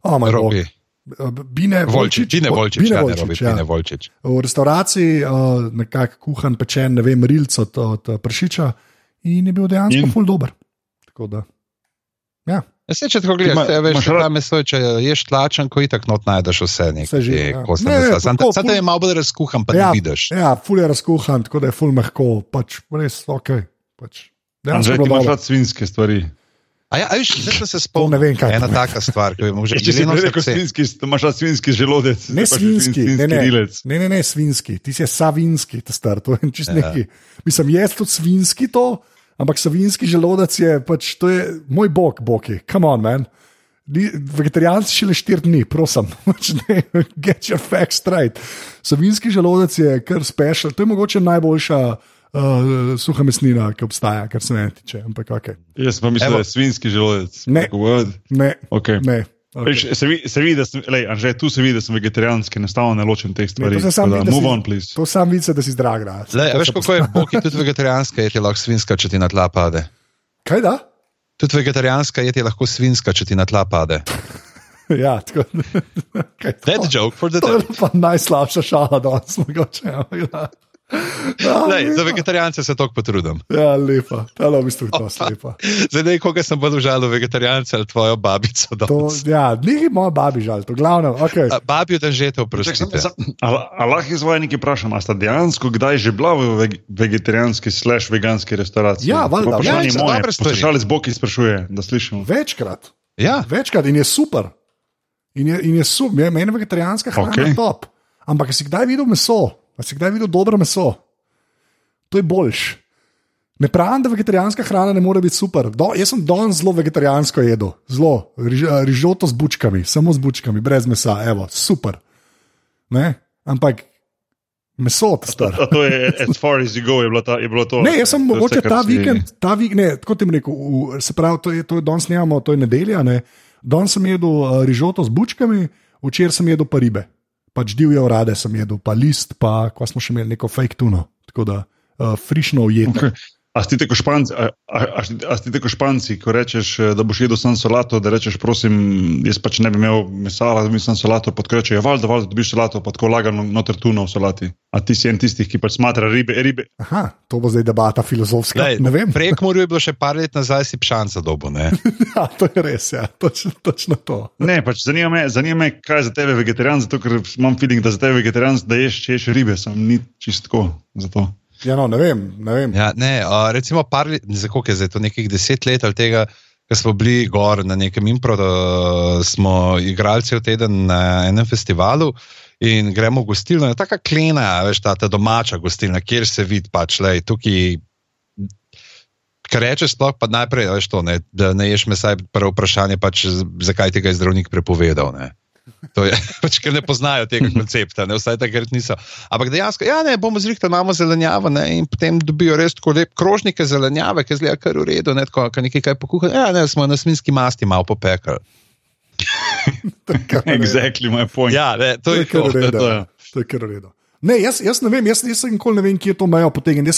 uh, oh, Robi. Bine Volčič. Bine Volčič, Bine ja, Volčič, ja. Bine Volčič. V restavraciji, uh, nekako kuhan, pečen, ne vem, rilc od, od pršiča in je bil dejansko ful dober. Tako da. Ja. Ja, se, če tako gledaš, te veš, da meso, če ješ tlačen, ko itak not najdeš vse nekaj. Ja. Sam te je malo bolj razkuhan, pa ja, ne vidiš. Ja, ful je razkuhan, tako da je ful mehko, pač res ok. Pač. Je bilo malo svinske stvari. A ja, viš, zdaj se spomnim, ne vem, kaj je ena taka stvar, ki lahko že videl. Če si svinski, imaš svinski želodec. Ne svinski, ne, ne, ne, ne, ne, svinski, ti si savinski, ta star, to je čist ja. neki. Mislim, jaz tudi svinski to, ampak savinski želodec je pač, to je moj bog, boki, come on, man. Vegetarijanci še le štiri dni, prosim, pač get your facts straight. Savinski želodec je kar special, to je mogoče najboljša uh, suha mesnina, ki obstaja, kar se ne tiče. Ampak, okay. Jaz pa mislim, Evo. da je svinski želodec. Ne, ne, okay. ne. Okay. Se, se vidi, da sem, lej, Anže, tu se vidi, da sem vegetarijanski, enostavno ne ločem teh stvari. Ne, to sam vidi, da, si, to sam vidi, da si zdrav. Veš, kako je boki tudi vegetarijanska, je ti lahko svinska, če ti na tla pade. Kaj da? Tudi vegetarijanska je ti lahko svinska, če ti na tla pade. ja, tako je. Dead joke for the day. To je pa najslabša šala, da smo ga. Ja, Lej, za vegetarijance se tako potrudim. Ja, lepa, telo v bistvu to slepa. Zdaj, ne, koga sem bolj užalil, vegetarijance ali tvojo babico. To, ja, ni moja babi žal, to glavno. Okay. Babi od že to vprašanje. Allah izvaja nekaj vprašanja, ste dejansko kdaj že bila v vegetarijanski slash veganski restauraciji? Ja, valjda. Ja, moje, poslušalec Boki sprašuje, da slišimo. Večkrat. Ja. Večkrat in je super. In je, in je super, meni je vegetarijanska hrana okay. top. Ampak si kdaj videl meso? Pa si kdaj videl dobro meso? To je boljš. Ne pravim, da vegetarijanska hrana ne more biti super. Do, jaz sem danes zelo vegetarijansko jedel, zelo rižoto z bučkami, samo z bučkami, brez mesa, evo, super. Ne? Ampak meso, to. To, to je, as far as you go, je bilo, ta, je bilo to. Ne, jaz sem mogoče ta vikend, ta vikend, ne, tako ti rekel, v, se pravi, to je, to je danes nemamo, to je nedelja, ne. Danes sem jedel uh, rižoto z bučkami, včeraj sem jedel pa ribe pač divje urade sem jedel, pa list, pa ko smo še imeli neko fake tuno. Tako da uh, frišno ujeto. Okay. A si tako španci, a, a, a, a tako španci, ko rečeš, eh, da boš jedel samo solato, da rečeš, prosim, jaz pač ne bi imel mesa, da bi samo solato, rečeš, ja, valjda, valjda, dobiš solato, pa tako lagano noter tuno v solati. A ti si en tistih, ki pač smatra ribe, ribe. Aha, to bo zdaj debata filozofska. Lej, ne vem. Prek morju je bilo še par let nazaj, si pšanca dobo, ne? ja, to je res, ja, točno, točno to. ne, pač zanima me, zanima me, kaj je za tebe vegetarijan, zato ker imam feeling, da za tebe vegetarijan, da ješ, če ješ ribe, sem ni čistko za to. Ja, no, ne vem. Ne vem. Ja, ne, uh, recimo, par znam, je zdaj to nekih deset let ali tega, ko smo bili gor na nekem impro, da smo igrali cel teden na enem festivalu. In gremo v gostilno, je tako klena, veš, ta, ta domača gostilna, kjer se vidi, pač, le tukaj. Kar rečeš, sploh pa najprej, veš, to, ne, da ne ješ mesa, prvo vprašanje je, pač, zakaj tega je zdravnik prepovedal. Ne. To je pač, ker ne poznajo tega koncepta, ne, vsaj takrat niso. Ampak dejansko, ja, ne, bomo zrihtali, imamo zelenjavo ne, in potem dobijo res tako lep krožnike zelenjave, ki zgleda kar v redu, ne, tako, nekaj kaj pokuhali. Ja, ne, smo na svinski masti malo popekali. exactly my point. Ja, ne, to, to je kar v redu. To je kar v redu. Ne, jaz, jaz ne vem, jaz, jaz nikoli ne vem, kje to mejo potegniti.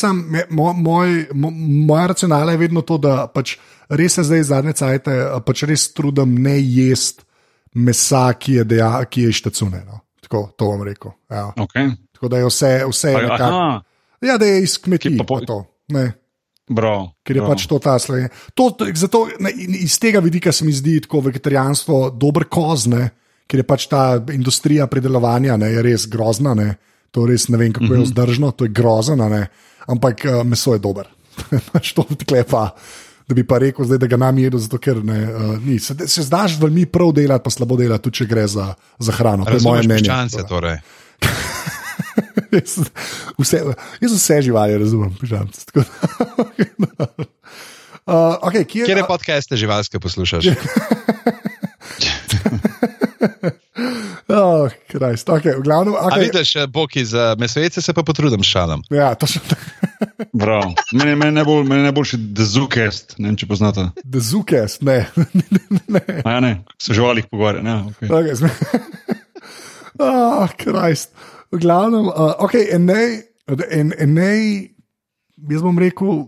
Moj, moj, moja racionalna je vedno to, da pač res se zdaj zadnje cajte, pač res trudim ne jesti mesa, ki je, deja, ki je ištecune. No. Tako to vam rekel. Ja. Okay. Tako da je vse, vse je nekako. Ja, da je iz kmetij. Po... Bro, Ker je bro. pač to ta slovenija. Zato ne, iz tega vidika se mi zdi tako vegetarijanstvo dober kozne, ker je pač ta industrija predelovanja ne, res grozna. Ne. To res ne vem, kako mm -hmm. je mhm. vzdržno, to je grozno, ampak uh, meso je dober. Pač to odklepa da bi pa rekel, zdaj, da ga nam jedo, zato ker ne, uh, ni. Se, se znaš v mi prav delati, pa slabo delati, tudi če gre za, za hrano. To je moje mnenje. Piščance, torej. jaz, vse, jaz vse živali razumem, pižamce. uh, okay, kje, kje je podcast, živalske poslušaš? Oh, Krist, okay, v glavnem. Okay. Vidiš, eh, boki za mesece se pa potrudim šalam. Ja, točno tako. Meni je najbolj, najboljši dezukest, ne vem, če poznate. Dezukest, ne. ne. A ja, ne, se živalih pogovarja. Ne, okay. okay, oh, Krist. V glavnem, uh, ok, enej, enej, jaz bom rekel,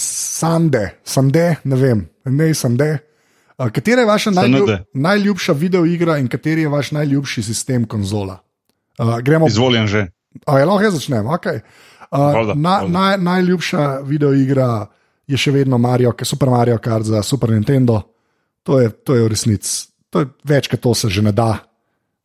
sande, sande, ne vem, enej sande. Katera je vaša najljub, najljubša videoigra in kateri je vaš najljubši sistem konzola? Uh, gremo... Izvoljen že. A, je, lahko jaz začnem. Okay. Uh, Valda, na, Valda. Naj, najljubša videoigra je še vedno Mario, Super Mario Kart za Super Nintendo. To je, to je v resnici, več kot to se že ne da,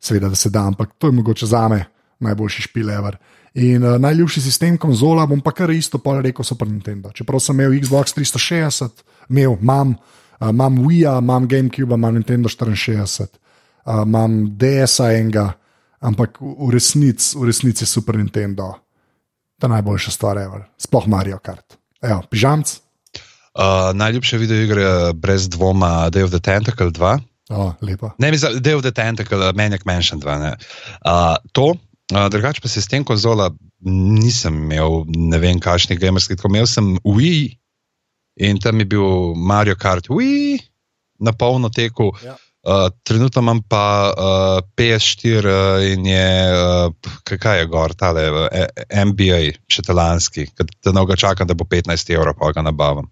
seveda, da se da, ampak to je mogoče za me najboljši špilever. In uh, najljubši sistem konzola bom pa kar isto pa rekel Super Nintendo. Čeprav sem imel Xbox 360, imel, imam Uh, imam Wii, imam GameCube, imam Nintendo 64, uh, imam DS-a enega, ampak v resnici v resnic je Super Nintendo. To je najboljša stvar, ever. sploh Mario Kart. Evo, pižamc. Uh, najljubše video igre brez dvoma Day of the Tentacle 2. Oh, lepo. Ne, za Day of the Tentacle, Maniac Mansion 2. Uh, to, uh, drugače pa se s tem konzola nisem imel, ne vem, kakšnih gamerskih. Imel sem Wii in tam je bil Mario Kart Wii na polno teku. Ja. Uh, trenutno imam pa uh, PS4 uh, in je, uh, kaj je gor, tale uh, MBA, še telanski, da ne ga čakam, da bo 15 evrov, pa ga nabavim.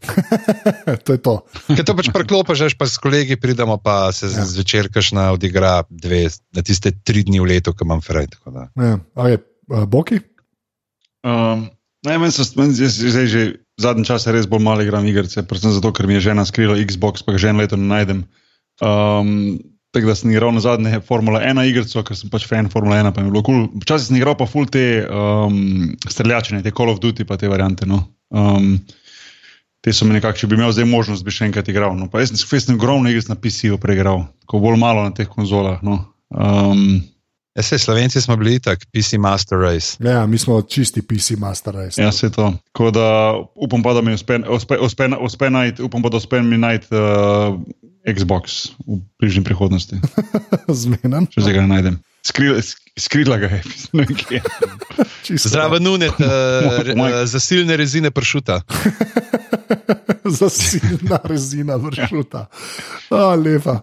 to je to. Ker to pač preklopiš, pa s kolegi pridemo, pa se ja. zvečer kašna odigra dve, na tiste tri dni v letu, ki imam fraj. Ja. Okay. Uh, Boki? Um, ne, meni se zdaj že zadnji čas res bolj malo igram igrice, predvsem zato, ker mi je žena skrila Xbox, pa ga že eno leto ne najdem. Um, tako da sem igral na zadnje Formula 1 igrico, ker sem pač fan Formula 1. Cool. Včasih sem igral pa full te um, streljačine, te Call of Duty, pa te variante. No. Um, te so mi nekako, če bi imel zdaj možnost, bi še enkrat igral. No. Pa jaz sem ogromno igric na PC-ju preigral, tako bolj malo na teh konzolah. No. Um, Ja, se, Slovenci smo bili tako, PC Master Race. Ja, mi smo čisti PC Master Race. Ja, se to. Da, upam pa, da mi uspe, uspe, uspe, uspe najti, upam pa, da uspe mi najti uh, Xbox v bližnji prihodnosti. Zmenim. Če se ga najdem. Skrila, skrila ga je, ne vem kje. Zraven nunet, uh, uh, zasilne rezine pršuta. zasilna rezina vršuta. Oh, lepa.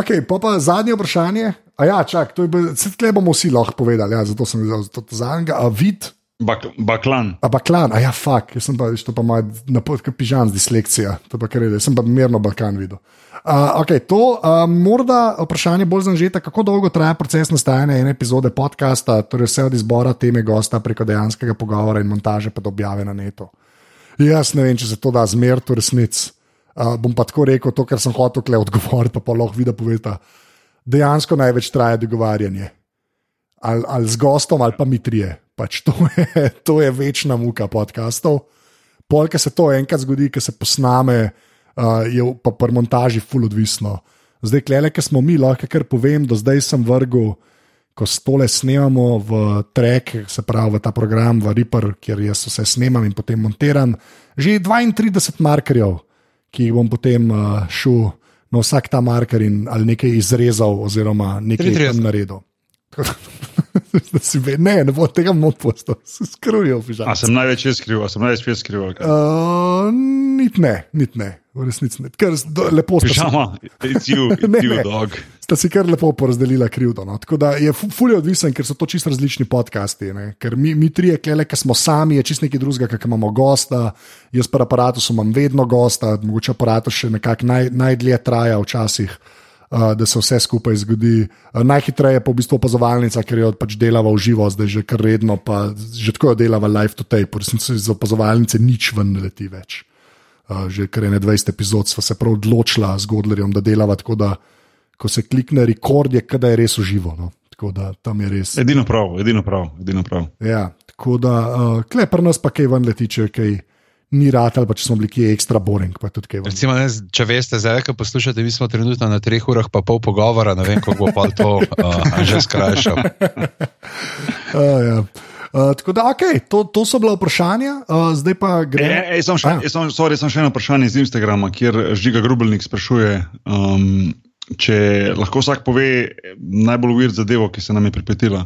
Okay, pa pa zadnje vprašanje. A ja, čak, to je bilo, tle bomo vsi lahko povedali, ja, zato sem videl to zadnjega. A vid? Bak, baklan. A baklan, a ja, fuk, jaz sem pa, to pa moj napot, kot pižam z dislekcija, to pa kar je, sem pa mirno Balkan videl. Uh, okay, to je uh, morda vprašanje bolj zanžete, kako dolgo traja proces nastajanja ene epizode podcasta, torej vse od izbora teme gosta preko dejanskega pogovora in montaže pa do objave na netu. Jaz ne vem, če se to da zmeriti v resnici. Uh, bom pa tako rekel to, kar sem hotel odgovoriti, pa, pa lahko vidi, poveta. Dejansko največ traja dogovarjanje. Ali, ali z gostom, ali pa mi trije. Pač to, je, to je večna muka podkastov. Polk se to enkrat zgodi, ki se posname, uh, je pa pri montaži full odvisno. Zdaj, klele, ki smo mi, lahko kar povem, do zdaj sem vrgel ko stole snemamo v trek, se pravi v ta program, v Reaper, kjer jaz vse snemam in potem montiram, že 32 markerjev, ki jih bom potem uh, šel na vsak ta marker in ali nekaj izrezal, oziroma nekaj tam naredil. ne, ne bo tega motoposta, se skrivajo. A sem največ skrival, a sem največ skrival? Uh, nit ne, nit ne v resnici ne. Ker lepo ste se. Sta si kar lepo porazdelila krivdo. No. Tako da je fully odvisen, ker so to čisto različni podcasti. Ne. Ker mi, mi trije, klele, ki smo sami, je čist nekaj drugega, ker imamo gosta. Jaz pa aparatu imam vedno gosta, mogoče aparatu še nekako naj, najdlje traja včasih. Uh, da se vse skupaj zgodi. Uh, najhitreje pa v bistvu opazovalnica, ker jo pač delava v živo, zdaj že kar redno, pa že tako jo delava live to tape, resnici iz opazovalnice nič ven ne leti več že kar je 20 epizod, sva se prav odločila z Godlerjem, da delava tako, da ko se klikne rekord, je kada je res uživo. No. Tako da tam je res. Edino prav, edino prav. Edino prav. Ja, tako da, uh, klepr nas pa kaj ven leti, če kaj. Ni rad, ali pa če smo bili kje ekstra boring. Recimo, ne, če veste, zdaj, ko poslušate, mi smo trenutno na treh urah, pa pol pogovora, ne vem, kako bo pa to uh, že skrajšal. uh, ja. Uh, tako da, okay, to, to so bila vprašanja, uh, zdaj pa gremo. E, e, sem, sem, sem še eno vprašanje iz Instagrama, kjer Žiga Grubelnik sprašuje, um, če lahko vsak pove najbolj uvir zadevo, ki se nam je pripetila.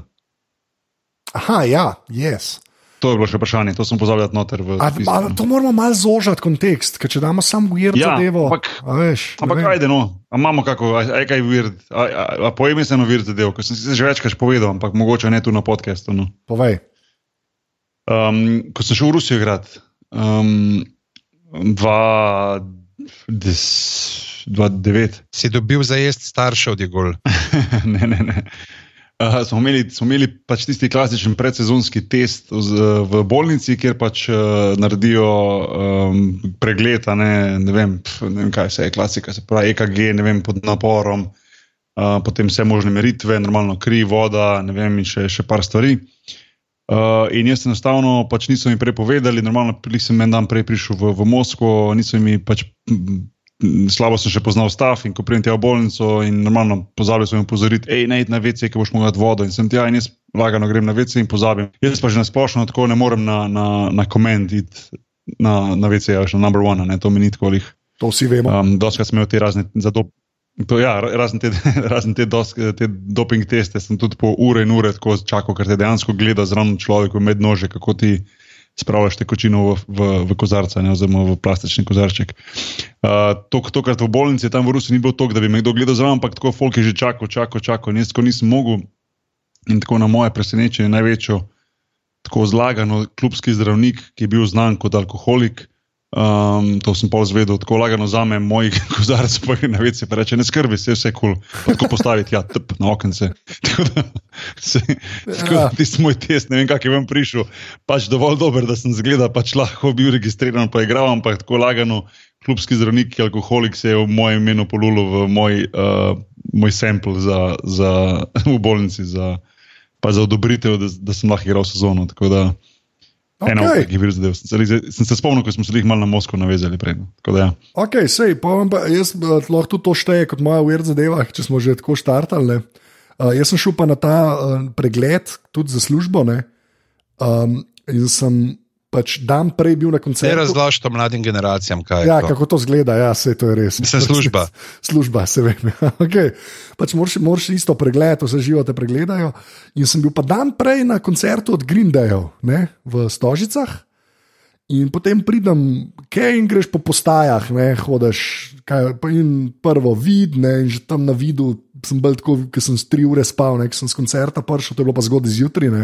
Aha, ja, yes. To je bilo še vprašanje, to sem pozabil noter. V, a, a, to moramo malo zožati kontekst, ker če damo samo uvir ja, zadevo. Ampak, veš, ampak ajde, no, a imamo kako, aj kaj uvir, a, a, a pojmi se eno uvir zadevo, ker sem si že večkrat povedal, ampak mogoče ne tu na podkastu. No. Povej. Um, ko sem šel v Rusijo igrati, um, 2009. Si dobil za jesti starše od Jegol? ne, ne, ne. Uh, smo, imeli, smo imeli pač tisti klasičen predsezonski test v, bolnici, kjer pač uh, naredijo um, pregled, ne, ne, vem, pf, ne vem, kaj se je klasika, se pravi EKG, ne vem, pod naporom, uh, potem vse možne meritve, normalno kri, voda, ne vem, in še, še par stvari. Uh, in jaz enostavno pač niso mi prepovedali, normalno, sem en dan prej prišel v, v Moskvo, niso mi pač slabo sem še poznal stav in ko pridem tja v bolnico in normalno pozabil sem jim pozoriti, hej, ne, na vece, ki boš mogel vodo in sem tja in jaz lagano grem na vece in pozabim. Jaz pa že na splošno tako ne morem na, na, na koment iti na, na vece, ja, še na number one, ne, to mi ni tako lih. To vsi vemo. Um, Doskrat smo imeli te razne zato. To, ja, razen te, razen te, dos, te doping teste, sem tudi po ure in ure tako čakal, ker te dejansko gleda zraven človeka med nože, kako ti spravljaš tekočino v, v, v kozarca, ne, oziroma v plastični kozarček. Uh, Tokrat v bolnici, tam v Rusiji, ni bilo to, da bi me kdo gledal zraven, ampak tako folk je že čakal, čakal, čakal. Jaz tako nisem mogel in tako na moje presenečenje največjo, tako zlagano, klubski zdravnik, ki je bil znan kot alkoholik. Um, to sem pa zvedel, tako lagano za me, moj kozarec, pa je na veci, pa reče: ne skrbi, je vse kul, cool. tako postaviti, ja, tep na okence. Tako da, se, tako da ja. tisti moj test, ne vem, kak je vam prišel, pač dovolj dober, da sem zgleda, pač lahko bil registriran, pa igral, ampak tako lagano, klubski zdravnik, alkoholik se je v mojem imenu polulo v moj, uh, moj sample za, za, v bolnici, za, pa za odobritev, da, da sem lahko igral sezono. Tako da, Okay. Eno, je bil zadev. Sem, sem se spomnil, ko smo se jih malo na Moskvo navezali. Prej, no. ja. Ok, sej, pa, jaz eh, lahko tudi to šteje kot moja uver zadeva, če smo že tako štartali. Uh, jaz sem šel pa na ta uh, pregled tudi za službo. Um, in sem pač dan prej bil na koncertu. Ne razloži to mladim generacijam, kaj ja, je. To. Kako to zgleda, ja, vse to je res. Mislim, služba. služba, se vem. okay. pač moraš, moraš isto pregledati, vse živo te pregledajo. In sem bil pa dan prej na koncertu od Green Dayov v Stožicah. In potem pridem, kaj in greš po postajah, ne hodiš, kaj, in prvo vid, ne, in že tam na vidu sem bil tako, ker sem tri ure spal, ne, sem z koncerta prišel, to je bilo pa zgodaj zjutraj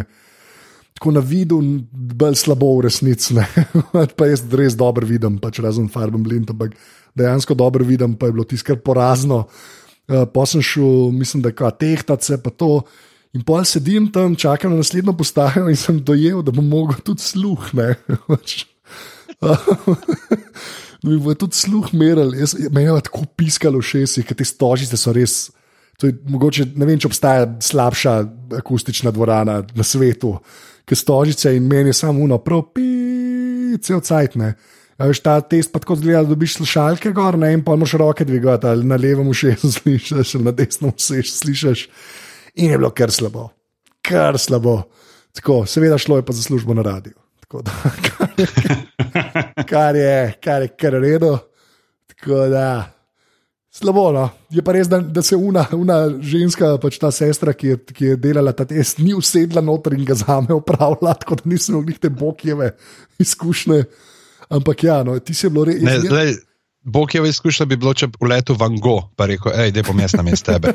tako na vidu, bolj slabo v resnici. pa jaz res dobro vidim, pač razen farbem blind, ampak dejansko dobro vidim, pa je bilo tiskar porazno. Uh, pa sem šel, mislim, da je kao tehtace, pa to. In pol sedim tam, čakam na naslednjo postajo in sem dojel, da bom mogel tudi sluh. Mi bo tudi sluh meral, me je tako piskalo v šestih, ker te stožice so res. Je, mogoče, ne vem, če obstaja slabša akustična dvorana na svetu ki stožice in meni samo uno, propi, cel cajt. Veš, ta test pa tako zgleda, da dobiš slušalke gor, ne, in pa moš roke dvigati, ali na levo še slišiš, ali na desno še slišiš. In je bilo kar slabo, kar slabo. Tako, seveda šlo je pa za službo na radiju. Da, kar je, kar je, kar je redo. Tako da. Slabo, no. Je pa res, da, da se una, una ženska, pač ta sestra, ki je, ki je delala ta test, ni usedla noter in ga za me upravljala, tako da nisem imel te bokjeve izkušnje. Ampak ja, no, ti si bilo res. Ne, Bokjeve izkušnje bi bilo, če bi uletel van go, pa rekel, hej, da bom jaz na mestu tebe.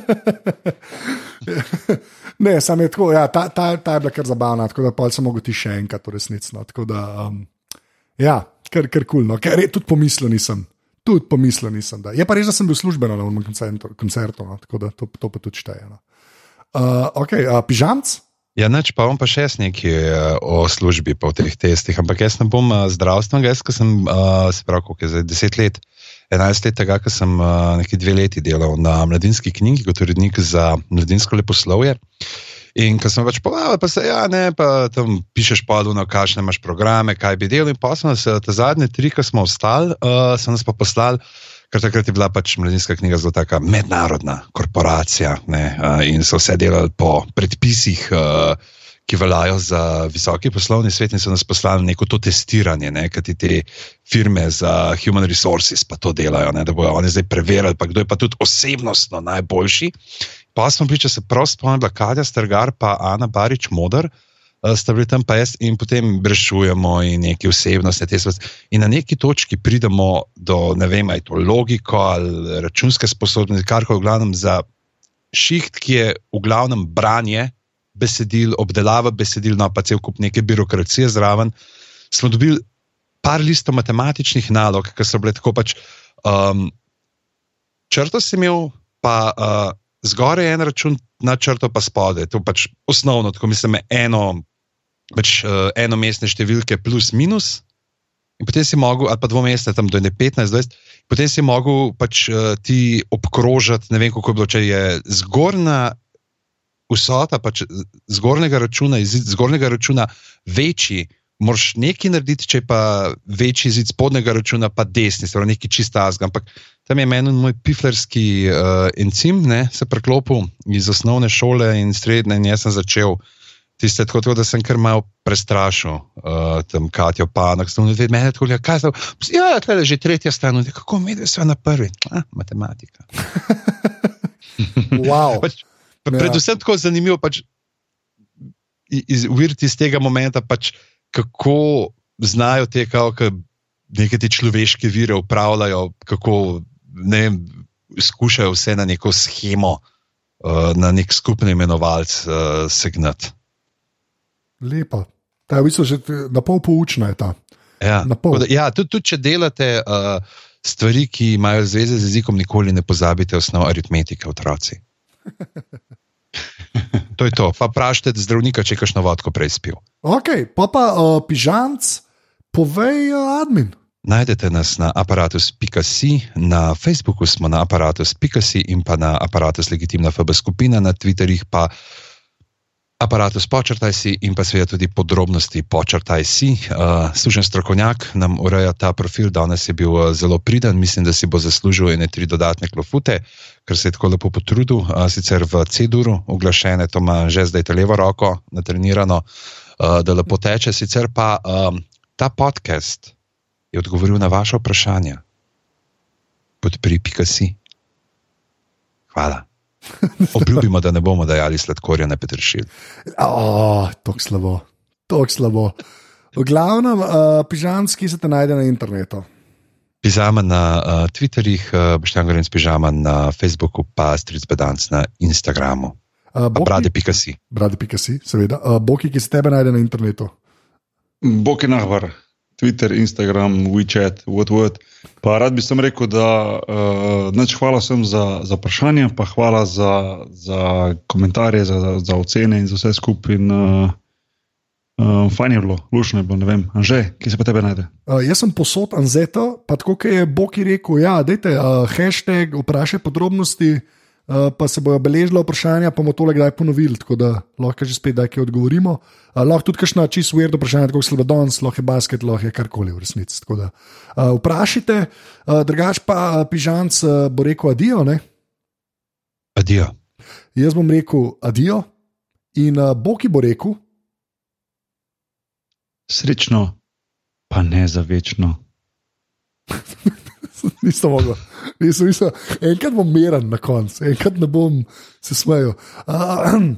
ne, sam je tako, ja, ta, ta, ta je bila kar zabavna, tako da pa sem mogel ti še enkrat, to resnico. No, um, ja, kar kul, cool, no, ker tudi pomislil nisem tudi pomislil nisem. Da. Je pa res, da sem bil službeno na unem koncertu, no, tako da to, to pa tudi šteje. No. Uh, ok, uh, pižamc. Ja, neč pa bom pa še nekaj uh, o službi po teh testih, ampak jaz ne bom uh, zdravstven, jaz sem uh, se pravi, koliko je zdaj deset let. 11 let tega, ko sem uh, nekaj dve leti delal na mladinski knjigi, kot urednik za mladinsko leposlovje. Uh, In ko sem pač povedal, pa se ja, ne, pa tam pišeš podvojno, kakšne imaš programe, kaj bi delal. In pa sem se te zadnje tri, ki smo ostali, uh, sem nas pa poslal. Ker takrat je bila pač mladinska knjiga zelo taka mednarodna korporacija ne, uh, in so vse delali po predpisih, uh, ki veljajo za visoki poslovni svet, in so nas poslali neko to testiranje, ne, kaj ti te firme za human resources pa to delajo, ne, da bodo oni zdaj preverili, pa kdo je pa tudi osebnostno najboljši. Pa smo bili, če se prav spomnim, Kadja Strgar in Ana Barič Modr, uh, sta bili tam pa jaz in potem rešujemo in neki osebnostne te stvari. In na neki točki pridemo do, ne vem, ali je to logiko ali računske sposobnosti, kar je v glavnem za šiht, ki je v glavnem branje besedil, obdelava besedil, no pa cel kup neke birokracije zraven. Smo dobili par listov matematičnih nalog, ki so bile tako pač. Um, črto si imel, pa. Uh, zgoraj je en račun, na črto pa spodaj. To je pač osnovno, tako mislim, eno, pač, uh, eno mestne številke plus minus. In potem si mogel, ali pa dvomestne, tam do 15, 20, potem si mogel pač uh, ti obkrožiti, ne vem, kako je bilo, če je zgornja vsota, pač zgornjega računa, izid zgornjega računa večji moraš nekaj narediti, če pa večji zid spodnjega računa, pa desni, torej nekaj čista azga. Ampak tam je meni moj piflerski uh, encim, ne, se preklopil iz osnovne šole in srednje, in jaz sem začel. Tiste, tako, tako da sem kar malo prestrašil, uh, tam Katijo Panak, sem videl, meni je tako, kaj je to. Ja, tle že tretja stran, kako mi je vse na prvi. Ah, matematika. wow. pač, pa, ja. predvsem tako zanimivo, pač, iz, iz tega momenta, pač, kako znajo te neke te človeške vire upravljajo, kako ne skušajo vse na neko schemo, uh, na nek skupni imenovalec uh, segnati. Lepa. Ta je v bistvu že na pol poučna. Ja, da, ja tudi, tudi če delate uh, stvari, ki imajo zveze z jezikom, nikoli ne pozabite osnov aritmetike, otroci. to je to. Pa vprašajte zdravnika, če je kakšno vodko prej spil. Ok, pa pa uh, pižamc, povej uh, admin. Najdete nas na aparatus.si, na Facebooku smo na aparatus.si in pa na aparatus legitimna FB skupina, na Twitterjih pa aparatus počrtaj si in pa seveda tudi podrobnosti počrtaj si. Uh, Služen strokovnjak nam ureja ta profil, danes je bil uh, zelo priden, mislim, da si bo zaslužil ene tri dodatne klofute, ker se je tako lepo potrudil, uh, sicer v C-duru, oglašene, to ima že zdaj te levo roko, natrenirano, uh, da lepo teče, sicer pa um, ta podcast je odgovoril na vaše vprašanje. Podpri, pika si. Hvala. Obljubimo, da ne bomo dajali sladkorja na petršil. Oh, je slabo, je slabo. V glavnem, uh, pižamski se te najde na internetu. Pižama na uh, Twitterjih, uh, Boštjan Gorenc pižama na Facebooku, pa Stric Bedanc na Instagramu. Uh, Brade, pika si. Brade, pika si, seveda. Uh, Boki, ki se tebe najde na internetu. Boki nahvar. Twitter, Instagram, WeChat, WhatsApp. Pa rad bi sem rekel, da uh, neč hvala sem za, za vprašanje, pa hvala za, za komentarje, za, za ocene in za vse skupaj. In, uh, uh, fajn je bilo, lušno je bilo, ne vem, Anže, ki se pa tebe najde. Uh, jaz sem posod Anzeta, pa tako, kot je Boki rekel, ja, dajte uh, hashtag, vprašaj podrobnosti. Uh, pa se bojo beležila vprašanja, pa bomo tole kdaj ponovili, tako da lahko že spet nekaj odgovorimo. Uh, lahko tudi kakšno čisto uverjeno vprašanje, kot je Danes, lahko je basket, lahko je karkoli v resnici. Da, uh, vprašajte, uh, drugač pa pižanc uh, bo rekel adijo. Ne? Adijo. Jaz bom rekel adijo in uh, Boki bo rekel. Srečno, pa ne za večno. Nisem mogel. Nisem, nisem. Enkrat bom miren na koncu, enkrat ne bom se smejal. Uh,